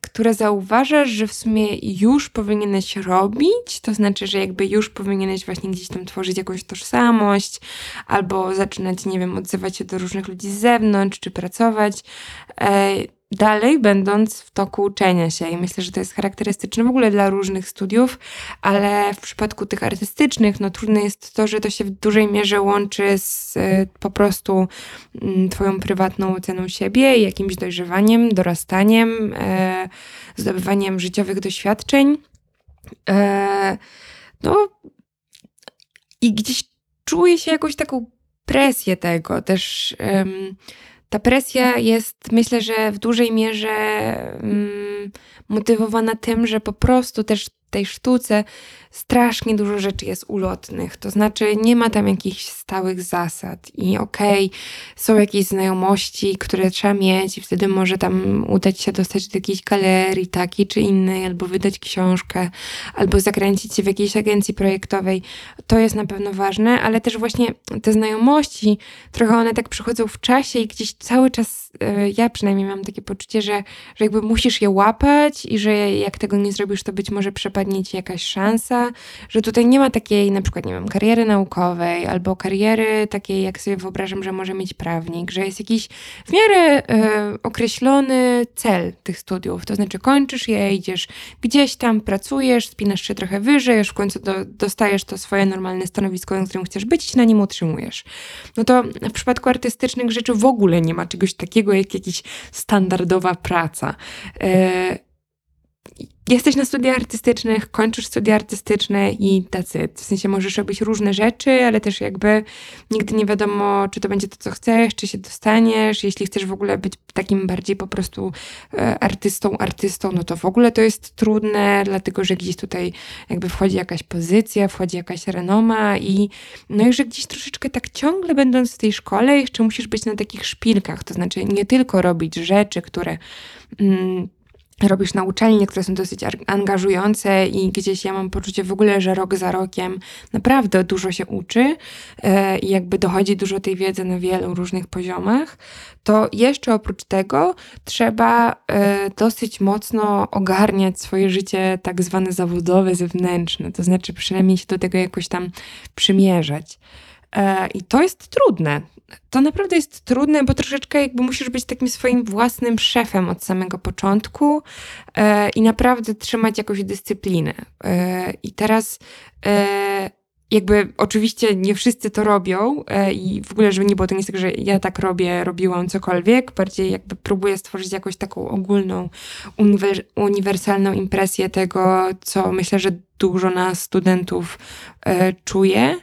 które zauważasz, że w sumie już powinieneś robić, to znaczy, że jakby już powinieneś właśnie gdzieś tam tworzyć jakąś tożsamość, albo zaczynać, nie wiem, odzywać się do różnych ludzi z zewnątrz, czy pracować. Dalej będąc w toku uczenia się. I myślę, że to jest charakterystyczne w ogóle dla różnych studiów, ale w przypadku tych artystycznych, no trudne jest to, że to się w dużej mierze łączy z y, po prostu y, Twoją prywatną oceną siebie, jakimś dojrzewaniem, dorastaniem, y, zdobywaniem życiowych doświadczeń. E, no i gdzieś czuję się jakąś taką presję tego też ta presja jest, myślę, że w dużej mierze mm, motywowana tym, że po prostu też tej sztuce strasznie dużo rzeczy jest ulotnych. To znaczy, nie ma tam jakichś stałych zasad i okej, okay, są jakieś znajomości, które trzeba mieć, i wtedy może tam udać się dostać do jakiejś galerii takiej czy innej, albo wydać książkę, albo zakręcić się w jakiejś agencji projektowej. To jest na pewno ważne, ale też właśnie te znajomości, trochę one tak przychodzą w czasie i gdzieś cały czas, e, ja przynajmniej mam takie poczucie, że, że jakby musisz je łapać i że jak tego nie zrobisz, to być może przepadnie ci jakaś szansa, że tutaj nie ma takiej na przykład, nie wiem, kariery naukowej albo kariery takiej, jak sobie wyobrażam, że może mieć prawnik, że jest jakiś w miarę e, określony cel tych studiów, to znaczy kończysz je, idziesz gdzieś tam, pracujesz, spinasz się trochę wyżej, już w końcu do, dostajesz to swoje normalne stanowisko, na którym chcesz być i na nim utrzymujesz. No to w przypadku artystycznych rzeczy w ogóle nie ma czegoś takiego jak jakaś standardowa praca. E, jesteś na studiach artystycznych, kończysz studia artystyczne i tacy. W sensie możesz robić różne rzeczy, ale też jakby nigdy nie wiadomo, czy to będzie to, co chcesz, czy się dostaniesz. Jeśli chcesz w ogóle być takim bardziej po prostu e, artystą, artystą, no to w ogóle to jest trudne, dlatego że gdzieś tutaj jakby wchodzi jakaś pozycja, wchodzi jakaś renoma i no i że gdzieś troszeczkę tak ciągle będąc w tej szkole, jeszcze musisz być na takich szpilkach, to znaczy nie tylko robić rzeczy, które mm, robisz na uczelni, które są dosyć angażujące i gdzieś ja mam poczucie w ogóle, że rok za rokiem naprawdę dużo się uczy e, i jakby dochodzi dużo tej wiedzy na wielu różnych poziomach, to jeszcze oprócz tego trzeba e, dosyć mocno ogarniać swoje życie tak zwane zawodowe, zewnętrzne, to znaczy przynajmniej się do tego jakoś tam przymierzać. E, I to jest trudne to naprawdę jest trudne, bo troszeczkę jakby musisz być takim swoim własnym szefem od samego początku e, i naprawdę trzymać jakąś dyscyplinę. E, I teraz e, jakby oczywiście nie wszyscy to robią e, i w ogóle, żeby nie było, to nie jest tak, że ja tak robię, robiłam cokolwiek, bardziej jakby próbuję stworzyć jakąś taką ogólną, uniwer uniwersalną impresję tego, co myślę, że dużo nas studentów e, czuje.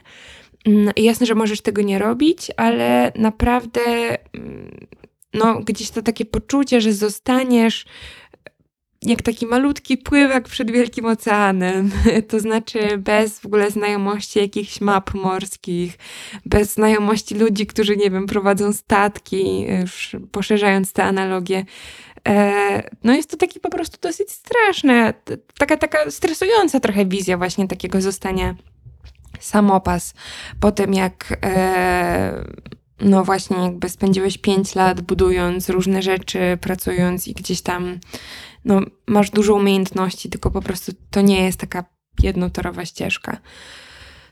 Mm, jasne, że możesz tego nie robić, ale naprawdę mm, no, gdzieś to takie poczucie, że zostaniesz jak taki malutki pływak przed wielkim oceanem, to znaczy bez w ogóle znajomości jakichś map morskich, bez znajomości ludzi, którzy, nie wiem, prowadzą statki, już poszerzając te analogie. E, no jest to taki po prostu dosyć straszne, taka, taka stresująca trochę wizja właśnie takiego zostania samopas po tym, jak e, no właśnie jakby spędziłeś 5 lat budując różne rzeczy, pracując i gdzieś tam no, masz dużo umiejętności, tylko po prostu to nie jest taka jednotorowa ścieżka.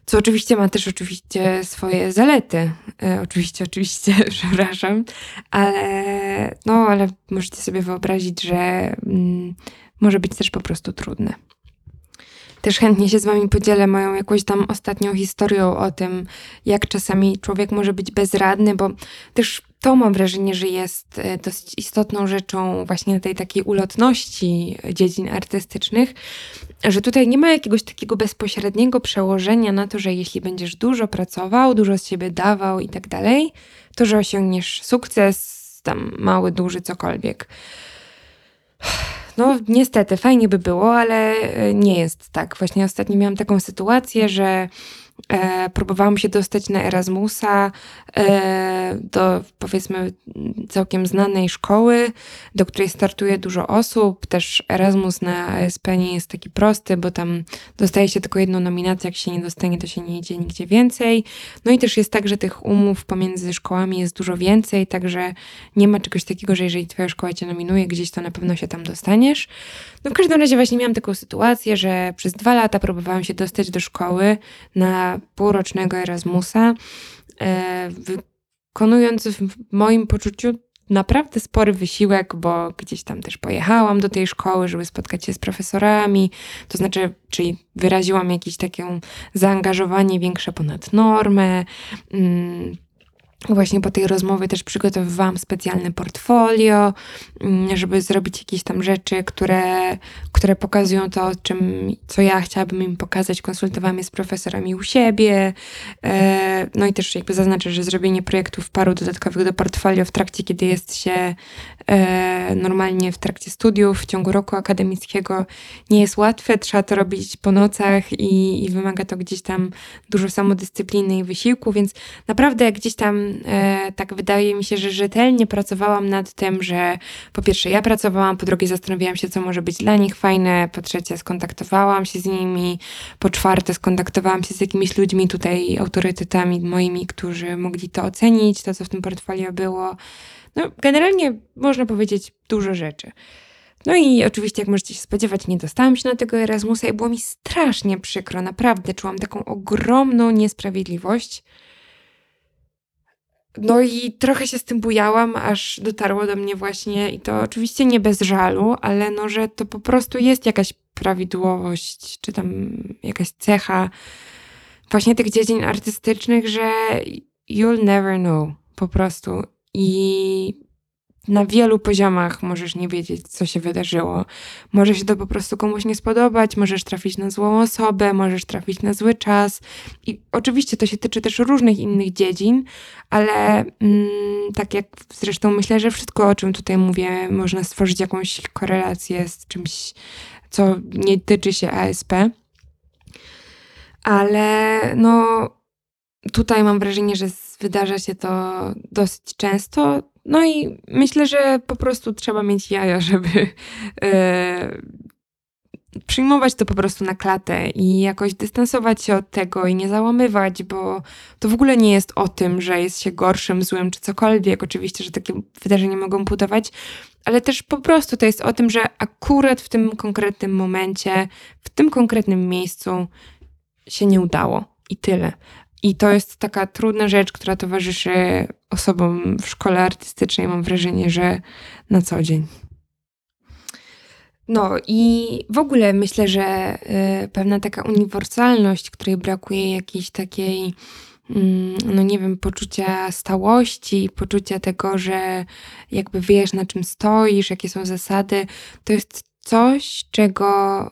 Co oczywiście ma też oczywiście swoje zalety. E, oczywiście, oczywiście, przepraszam, ale no, ale możecie sobie wyobrazić, że mm, może być też po prostu trudne. Też chętnie się z Wami podzielę moją jakąś tam ostatnią historią o tym, jak czasami człowiek może być bezradny, bo też to mam wrażenie, że jest e, dosyć istotną rzeczą właśnie tej takiej ulotności dziedzin artystycznych, że tutaj nie ma jakiegoś takiego bezpośredniego przełożenia na to, że jeśli będziesz dużo pracował, dużo z siebie dawał i tak dalej, to że osiągniesz sukces, tam mały, duży, cokolwiek. No, niestety, fajnie by było, ale e, nie jest tak. Właśnie ostatnio miałam taką sytuację, że E, próbowałam się dostać na Erasmusa e, do powiedzmy całkiem znanej szkoły, do której startuje dużo osób. Też Erasmus na ASP nie jest taki prosty, bo tam dostaje się tylko jedną nominację, jak się nie dostanie, to się nie idzie nigdzie więcej. No i też jest tak, że tych umów pomiędzy szkołami jest dużo więcej, także nie ma czegoś takiego, że jeżeli twoja szkoła cię nominuje gdzieś, to na pewno się tam dostaniesz. No w każdym razie właśnie miałam taką sytuację, że przez dwa lata próbowałam się dostać do szkoły na półrocznego Erasmusa, e, wykonując w moim poczuciu naprawdę spory wysiłek, bo gdzieś tam też pojechałam do tej szkoły, żeby spotkać się z profesorami, to znaczy, czyli wyraziłam jakieś takie zaangażowanie większe ponad normę. Mm, Właśnie po tej rozmowie też przygotowywałam specjalne portfolio, mm, żeby zrobić jakieś tam rzeczy, które, które pokazują to, czym, co ja chciałabym im pokazać. Konsultowałam je z profesorami u siebie. E, no i też jakby zaznaczę, że zrobienie projektów paru dodatkowych do portfolio w trakcie, kiedy jest się e, normalnie w trakcie studiów, w ciągu roku akademickiego nie jest łatwe. Trzeba to robić po nocach i, i wymaga to gdzieś tam dużo samodyscypliny i wysiłku, więc naprawdę gdzieś tam e, tak wydaje mi się, że rzetelnie pracowałam nad tym, że po pierwsze ja pracowałam, po drugie zastanawiałam się, co może być dla nich fajne, po trzecie skontaktowałam się z nimi, po czwarte skontaktowałam się z jakimiś ludźmi tutaj, autorytetami moimi, którzy mogli to ocenić, to co w tym portfolio było. No, generalnie można powiedzieć dużo rzeczy. No i oczywiście, jak możecie się spodziewać, nie dostałam się na tego Erasmusa i było mi strasznie przykro, naprawdę czułam taką ogromną niesprawiedliwość. No i trochę się z tym bujałam, aż dotarło do mnie właśnie, i to oczywiście nie bez żalu, ale no, że to po prostu jest jakaś prawidłowość, czy tam jakaś cecha właśnie tych dziedzin artystycznych, że you'll never know po prostu. I na wielu poziomach możesz nie wiedzieć, co się wydarzyło. Może się to po prostu komuś nie spodobać, możesz trafić na złą osobę, możesz trafić na zły czas. I oczywiście to się tyczy też różnych innych dziedzin, ale mm, tak jak zresztą myślę, że wszystko, o czym tutaj mówię, można stworzyć jakąś korelację z czymś, co nie tyczy się ASP. Ale no, tutaj mam wrażenie, że wydarza się to dosyć często. No i myślę, że po prostu trzeba mieć jaja, żeby e, przyjmować to po prostu na klatę i jakoś dystansować się od tego i nie załamywać, bo to w ogóle nie jest o tym, że jest się gorszym, złym czy cokolwiek. Oczywiście, że takie wydarzenia mogą budować, ale też po prostu to jest o tym, że akurat w tym konkretnym momencie, w tym konkretnym miejscu się nie udało i tyle. I to jest taka trudna rzecz, która towarzyszy osobom w szkole artystycznej, mam wrażenie, że na co dzień. No i w ogóle myślę, że y, pewna taka uniwersalność, której brakuje jakiejś takiej, mm, no nie wiem, poczucia stałości, poczucia tego, że jakby wiesz na czym stoisz, jakie są zasady, to jest coś, czego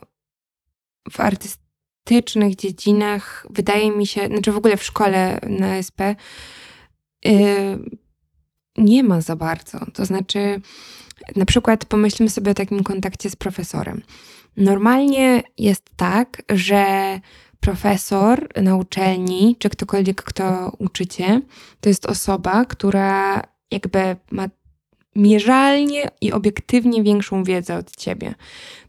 w artystyce artystycznych dziedzinach, wydaje mi się, znaczy w ogóle w szkole na SP, yy, nie ma za bardzo. To znaczy, na przykład pomyślmy sobie o takim kontakcie z profesorem. Normalnie jest tak, że profesor na uczelni, czy ktokolwiek, kto uczycie, to jest osoba, która jakby ma mierzalnie i obiektywnie większą wiedzę od ciebie.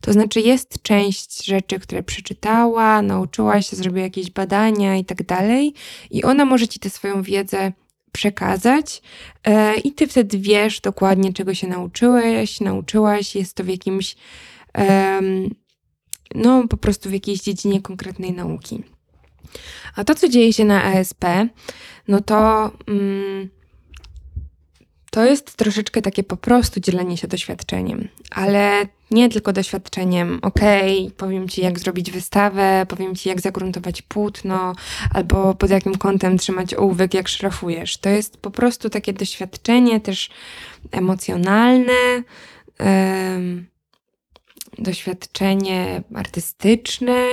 To znaczy, jest część rzeczy, które przeczytała, nauczyła się, zrobiła jakieś badania i tak dalej, i ona może ci tę swoją wiedzę przekazać, e, i ty wtedy wiesz dokładnie, czego się nauczyłeś, nauczyłaś, jest to w jakimś, e, no po prostu w jakiejś dziedzinie konkretnej nauki. A to, co dzieje się na ASP, no to. Mm, to jest troszeczkę takie po prostu dzielenie się doświadczeniem, ale nie tylko doświadczeniem, okej, okay, powiem ci jak zrobić wystawę, powiem ci jak zagruntować płótno, albo pod jakim kątem trzymać ołówek, jak szrafujesz. To jest po prostu takie doświadczenie też emocjonalne, doświadczenie artystyczne.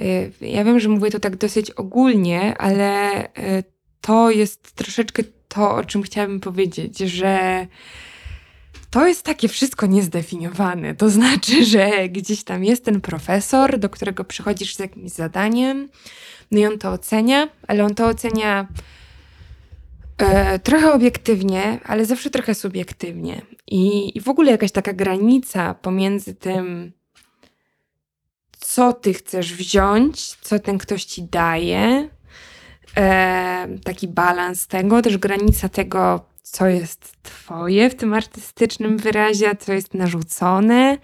Y, ja wiem, że mówię to tak dosyć ogólnie, ale y, to jest troszeczkę to, o czym chciałabym powiedzieć, że to jest takie wszystko niezdefiniowane. To znaczy, że gdzieś tam jest ten profesor, do którego przychodzisz z jakimś zadaniem, no i on to ocenia, ale on to ocenia e, trochę obiektywnie, ale zawsze trochę subiektywnie. I, I w ogóle jakaś taka granica pomiędzy tym, co ty chcesz wziąć, co ten ktoś ci daje, e, taki balans tego, też granica tego, co jest twoje w tym artystycznym wyrazie, a co jest narzucone,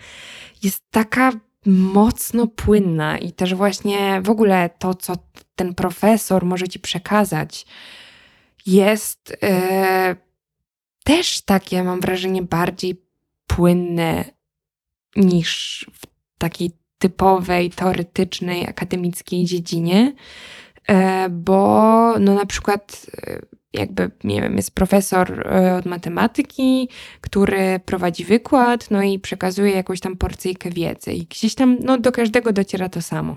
jest taka mocno płynna i też właśnie w ogóle to, co ten profesor może ci przekazać, jest e, też takie, mam wrażenie, bardziej płynne niż w takiej typowej, teoretycznej, akademickiej dziedzinie, bo no na przykład e, jakby, nie wiem, jest profesor e, od matematyki, który prowadzi wykład, no i przekazuje jakąś tam porcyjkę wiedzy i gdzieś tam, no do każdego dociera to samo.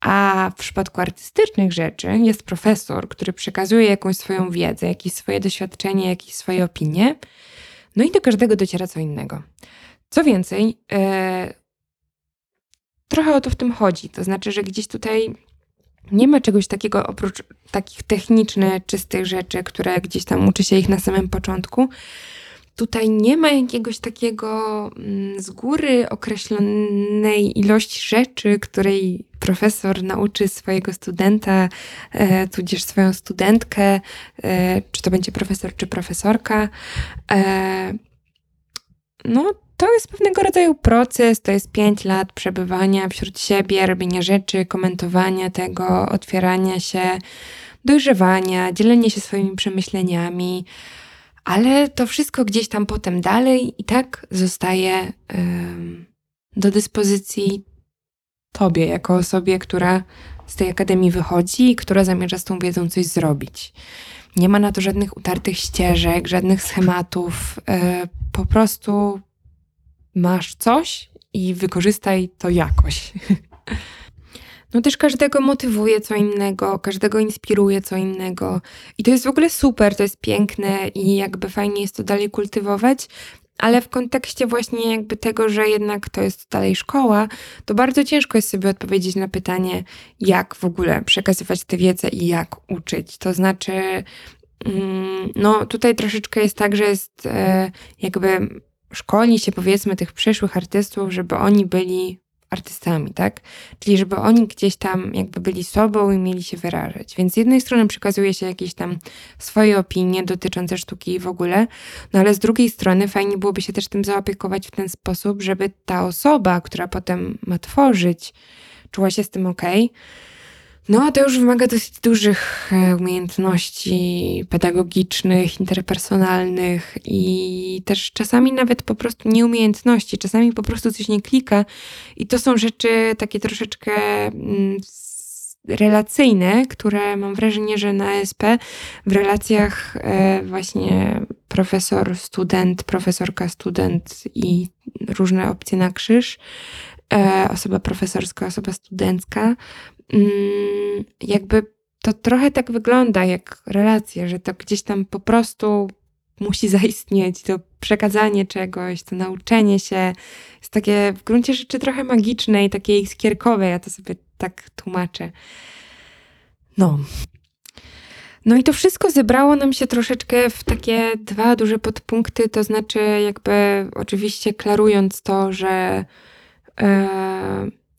A w przypadku artystycznych rzeczy jest profesor, który przekazuje jakąś swoją wiedzę, jakieś swoje doświadczenie, jakieś swoje opinie, no i do każdego dociera co innego. Co więcej, e, trochę o to w tym chodzi. To znaczy, że gdzieś tutaj nie ma czegoś takiego oprócz takich technicznych, czystych rzeczy, które gdzieś tam uczy się ich na samym początku. Tutaj nie ma jakiegoś takiego mm, z góry określonej ilości rzeczy, której profesor nauczy swojego studenta, e, tudzież swoją studentkę, e, czy to będzie profesor, czy profesorka. E, no, to jest pewnego rodzaju proces, to jest pięć lat przebywania wśród siebie, robienia rzeczy, komentowania tego, otwierania się, dojrzewania, dzielenie się swoimi przemyśleniami, ale to wszystko gdzieś tam potem dalej i tak zostaje do dyspozycji tobie, jako osobie, która z tej akademii wychodzi i która zamierza z tą wiedzą coś zrobić. Nie ma na to żadnych utartych ścieżek, żadnych schematów. Yy, po prostu masz coś i wykorzystaj to jakoś. No też każdego motywuje co innego, każdego inspiruje co innego. I to jest w ogóle super, to jest piękne i jakby fajnie jest to dalej kultywować, ale w kontekście właśnie jakby tego, że jednak to jest dalej szkoła, to bardzo ciężko jest sobie odpowiedzieć na pytanie, jak w ogóle przekazywać tę wiedzę i jak uczyć. To znaczy, mm, no tutaj troszeczkę jest tak, że jest e, jakby szkoli się powiedzmy tych przyszłych artystów, żeby oni byli artystami, tak? Czyli żeby oni gdzieś tam jakby byli sobą i mieli się wyrażać. Więc z jednej strony przekazuje się jakieś tam swoje opinie dotyczące sztuki w ogóle, no ale z drugiej strony fajnie byłoby się też tym zaopiekować w ten sposób, żeby ta osoba, która potem ma tworzyć, czuła się z tym ok. No, to już wymaga dosyć dużych e, umiejętności pedagogicznych, interpersonalnych i też czasami nawet po prostu nieumiejętności, czasami po prostu coś nie klika i to są rzeczy takie troszeczkę mm, relacyjne, które mam wrażenie, że na SP w relacjach e, właśnie profesor, student, profesorka, student i różne opcje na krzyż, e, osoba profesorska, osoba studencka, jakby to trochę tak wygląda jak relacja, że to gdzieś tam po prostu musi zaistnieć, to przekazanie czegoś, to nauczenie się jest takie w gruncie rzeczy trochę magiczne i takie iskierkowe, ja to sobie tak tłumaczę. No. No i to wszystko zebrało nam się troszeczkę w takie dwa duże podpunkty, to znaczy jakby oczywiście klarując to, że e,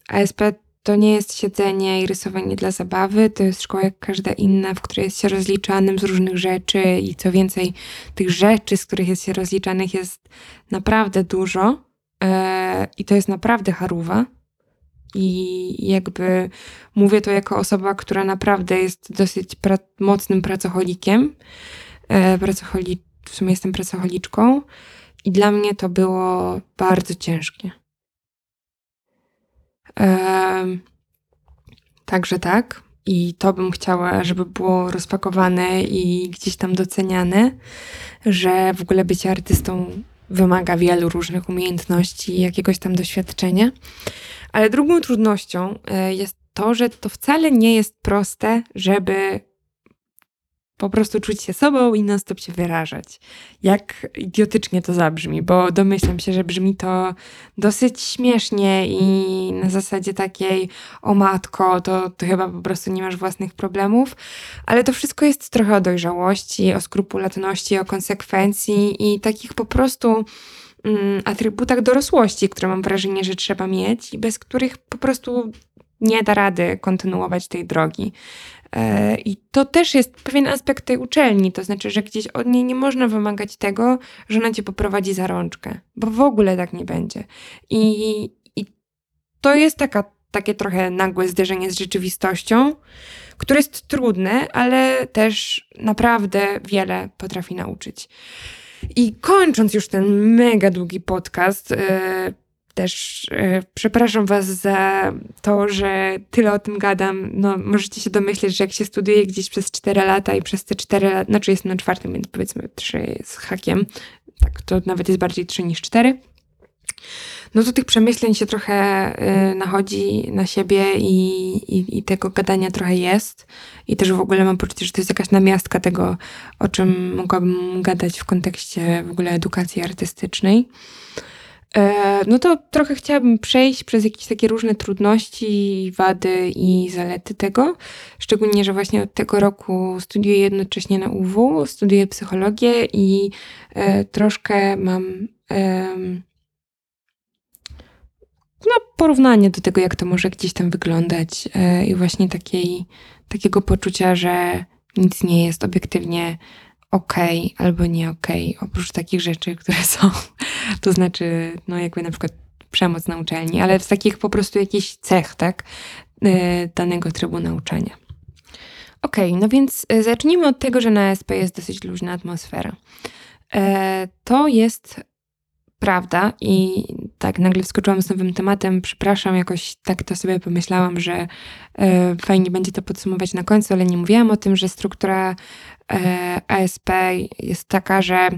ASP to nie jest siedzenie i rysowanie dla zabawy, to jest szkoła jak każda inna, w której jest się rozliczanym z różnych rzeczy i co więcej, tych rzeczy, z których jest się rozliczanych jest naprawdę dużo e, i to jest naprawdę haruwa. I jakby mówię to jako osoba, która naprawdę jest dosyć pra mocnym pracocholikiem. E, pracocholi w sumie jestem pracocholiczką i dla mnie to było bardzo ciężkie. Także tak. I to bym chciała, żeby było rozpakowane i gdzieś tam doceniane, że w ogóle bycie artystą wymaga wielu różnych umiejętności jakiegoś tam doświadczenia. Ale drugą trudnością e, jest to, że to wcale nie jest proste, żeby po prostu czuć się sobą i non-stop się wyrażać. Jak idiotycznie to zabrzmi, bo domyślam się, że brzmi to dosyć śmiesznie i na zasadzie takiej o matko, to, to chyba po prostu nie masz własnych problemów, ale to wszystko jest trochę o dojrzałości, o skrupulatności, o konsekwencji i takich po prostu mm, atrybutach dorosłości, które mam wrażenie, że trzeba mieć i bez których po prostu nie da rady kontynuować tej drogi. E, I to też jest pewien aspekt tej uczelni, to znaczy, że gdzieś od niej nie można wymagać tego, że ona cię poprowadzi za rączkę, bo w ogóle tak nie będzie. I, i to jest taka, takie trochę nagłe zderzenie z rzeczywistością, które jest trudne, ale też naprawdę wiele potrafi nauczyć. I kończąc już ten mega długi podcast, e, też e, przepraszam Was za to, że tyle o tym gadam. No, możecie się domyśleć, że jak się studiuje gdzieś przez 4 lata i przez te 4 lata, znaczy jestem na czwartym, więc powiedzmy 3 z hakiem, tak, to nawet jest bardziej 3 niż 4 no to tych przemyśleń się trochę y, nachodzi na siebie i, i, i, tego gadania trochę jest. I też w ogóle mam poczucie, że to jest jakaś namiastka tego, o czym mogłabym gadać w kontekście w ogóle edukacji artystycznej. E, no to trochę chciałabym przejść przez jakieś takie różne trudności, wady i zalety tego. Szczególnie, że właśnie od tego roku studiuję jednocześnie na UW, studiuję psychologię i e, troszkę mam no, porównanie do tego, jak to może gdzieś tam wyglądać e, i właśnie takiej, takiego poczucia, że nic nie jest obiektywnie ok albo nie ok, oprócz takich rzeczy, które są, to znaczy, no jakby na przykład przemoc na uczelni, ale z takich po prostu jakichś cech, tak, e, danego trybu nauczania. Ok, no więc e, zacznijmy od tego, że na SP jest dosyć luźna atmosfera. To jest prawda i tak nagle wskoczyłam z nowym tematem. Przepraszam, jakoś tak to sobie pomyślałam, że e, fajnie będzie to podsumować na końcu, ale nie mówiłam o tym, że struktura e, ASP jest taka, że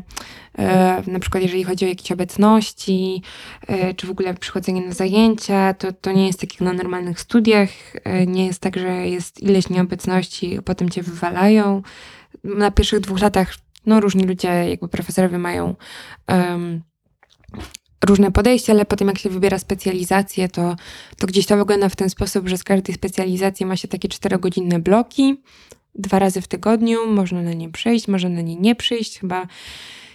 e, na przykład jeżeli chodzi o jakieś obecności, e, czy w ogóle przychodzenie na zajęcia, to, to nie jest tak jak na normalnych studiach. E, nie jest tak, że jest ileś nieobecności, a potem cię wywalają. Na pierwszych dwóch latach no różni ludzie, jakby profesorowie mają um, różne podejścia, ale potem jak się wybiera specjalizację, to, to gdzieś to wygląda w ten sposób, że z każdej specjalizacji ma się takie czterogodzinne bloki, dwa razy w tygodniu, można na nie przyjść, można na nie nie przyjść, chyba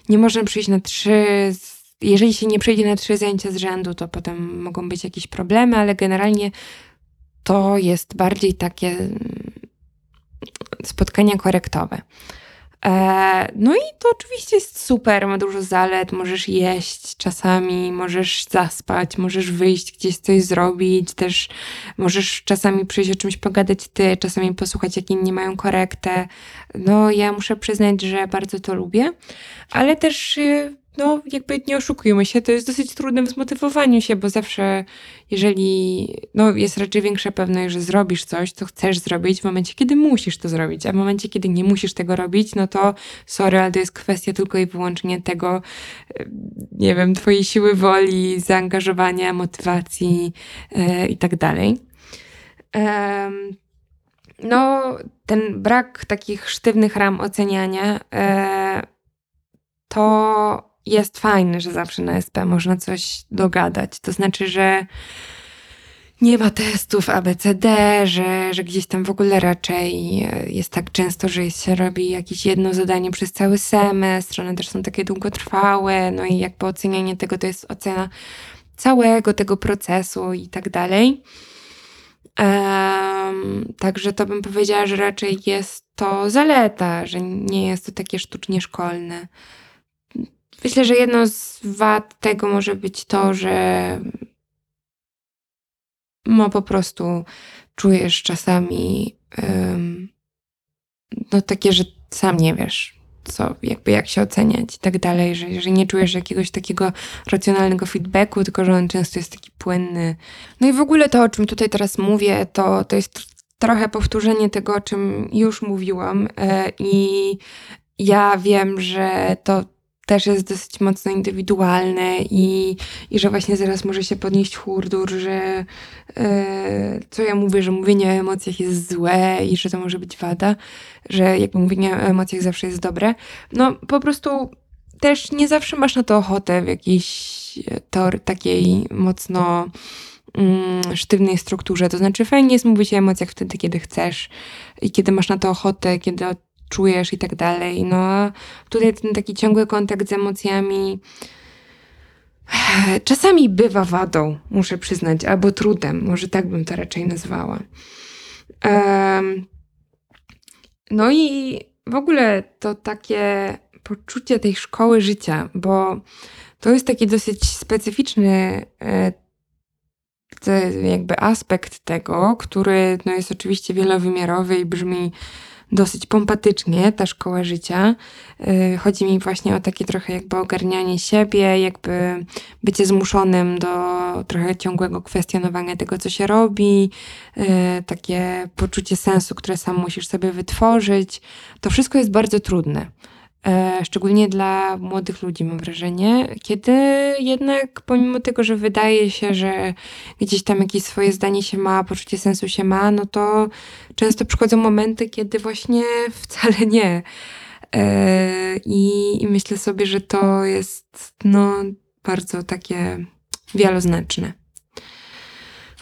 nie można przyjść na trzy, jeżeli się nie przejdzie na trzy zajęcia z rzędu, to potem mogą być jakieś problemy, ale generalnie to jest bardziej takie mm, spotkania korektowe. E, no i to oczywiście jest super, ma dużo zalet, możesz jeść czasami, możesz zaspać, możesz wyjść gdzieś coś zrobić, też możesz czasami przyjść o czymś pogadać ty, czasami posłuchać jak inni mają korektę. No ja muszę przyznać, że bardzo to lubię, ale też y, no jakby nie oszukujmy się, to jest dosyć trudne w zmotywowaniu się, bo zawsze jeżeli no, jest raczej większa pewność, że zrobisz coś, co chcesz zrobić w momencie, kiedy musisz to zrobić, a w momencie, kiedy nie musisz tego robić, no to sorry, ale to jest kwestia tylko i wyłącznie tego, e, nie wiem, twojej siły woli, zaangażowania, motywacji yy, i tak dalej. no, ten brak takich sztywnych ram oceniania yy, to jest fajne, że zawsze na SP można coś dogadać. To znaczy, że nie ma testów ABCD, że, że gdzieś tam w ogóle raczej jest tak często, że się robi jakieś jedno zadanie przez cały semestr, one też są takie długotrwałe, no i jakby ocenianie tego to jest ocena całego tego procesu i tak dalej. Um, także to bym powiedziała, że raczej jest to zaleta, że nie jest to takie sztucznie szkolne. Myślę, że jedną z wad tego może być to, że no po prostu czujesz czasami um, no takie, że sam nie wiesz, co, jakby jak się oceniać i tak dalej, że, że nie czujesz jakiegoś takiego racjonalnego feedbacku, tylko że on często jest taki płynny. No i w ogóle to, o czym tutaj teraz mówię, to, to jest trochę powtórzenie tego, o czym już mówiłam e, i ja wiem, że to też jest dosyć mocno indywidualne i, i że właśnie zaraz może się podnieść hurdur, że e, co ja mówię, że mówienie o emocjach jest złe i że to może być wada, że jakby mówienie o emocjach zawsze jest dobre. No po prostu też nie zawsze masz na to ochotę w jakiejś tor takiej mocno mm, sztywnej strukturze. To znaczy fajnie jest mówić o emocjach wtedy, kiedy chcesz i kiedy masz na to ochotę, kiedy czujesz i tak dalej. No a tutaj ten taki ciągły kontakt z emocjami czasami bywa wadą, muszę przyznać, albo trudem, może tak bym to raczej nazwała. Um, no i w ogóle to takie poczucie tej szkoły życia, bo to jest taki dosyć specyficzny e, jakby aspekt tego, który no jest oczywiście wielowymiarowy i brzmi dosyć pompatycznie, ta szkoła życia. Y, chodzi mi właśnie o takie trochę jakby ogarnianie siebie, jakby bycie zmuszonym do trochę ciągłego kwestionowania tego, co się robi, y, takie poczucie sensu, które sam musisz sobie wytworzyć. To wszystko jest bardzo trudne. E, szczególnie dla młodych ludzi, mam wrażenie, kiedy jednak pomimo tego, że wydaje się, że gdzieś tam jakieś swoje zdanie się ma, poczucie sensu się ma, no to często przychodzą momenty, kiedy właśnie wcale nie. E, I, i myślę sobie, że to jest no, bardzo takie wieloznaczne.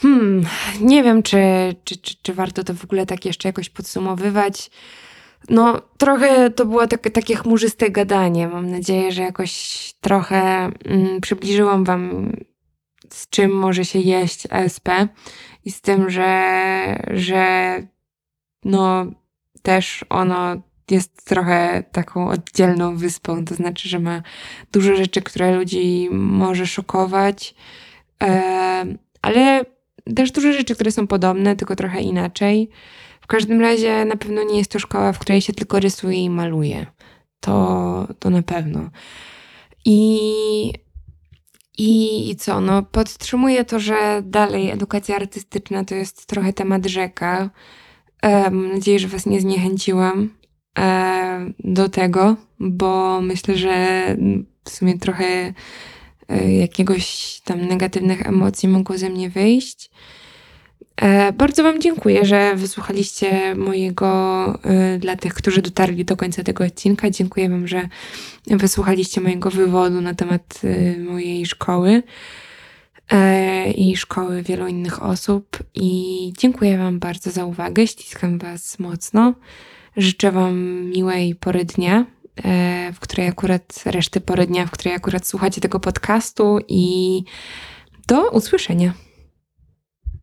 Hmm, nie wiem, czy, czy, czy, czy warto to w ogóle tak jeszcze jakoś podsumowywać. No, trochę to było takie, takie chmurzyste gadanie. Mam nadzieję, że jakoś trochę mm, przybliżyłam Wam, z czym może się jeść ASP i z tym, że, że no, też ono jest trochę taką oddzielną wyspą. To znaczy, że ma dużo rzeczy, które ludzi może szokować, e, ale też dużo rzeczy, które są podobne, tylko trochę inaczej. W każdym razie na pewno nie jest to szkoła, w której się tylko rysuje i maluje. To, to na pewno. I, i, I co? No, podtrzymuję to, że dalej edukacja artystyczna to jest trochę temat rzeka. Mam nadzieję, że Was nie zniechęciłam e, do tego, bo myślę, że w sumie trochę e, jakiegoś tam negatywnych emocji mogło ze mnie wyjść. E, bardzo Wam dziękuję, że wysłuchaliście mojego, e, dla tych, którzy dotarli do końca tego odcinka. Dziękuję Wam, że wysłuchaliście mojego wywodu na temat e, mojej szkoły i szkoły wielu innych osób. I dziękuję Wam bardzo za uwagę. Ściskam Was mocno. Życzę Wam miłej pory dnia, w której akurat, reszty pory dnia, w której akurat słuchacie tego podcastu i do usłyszenia.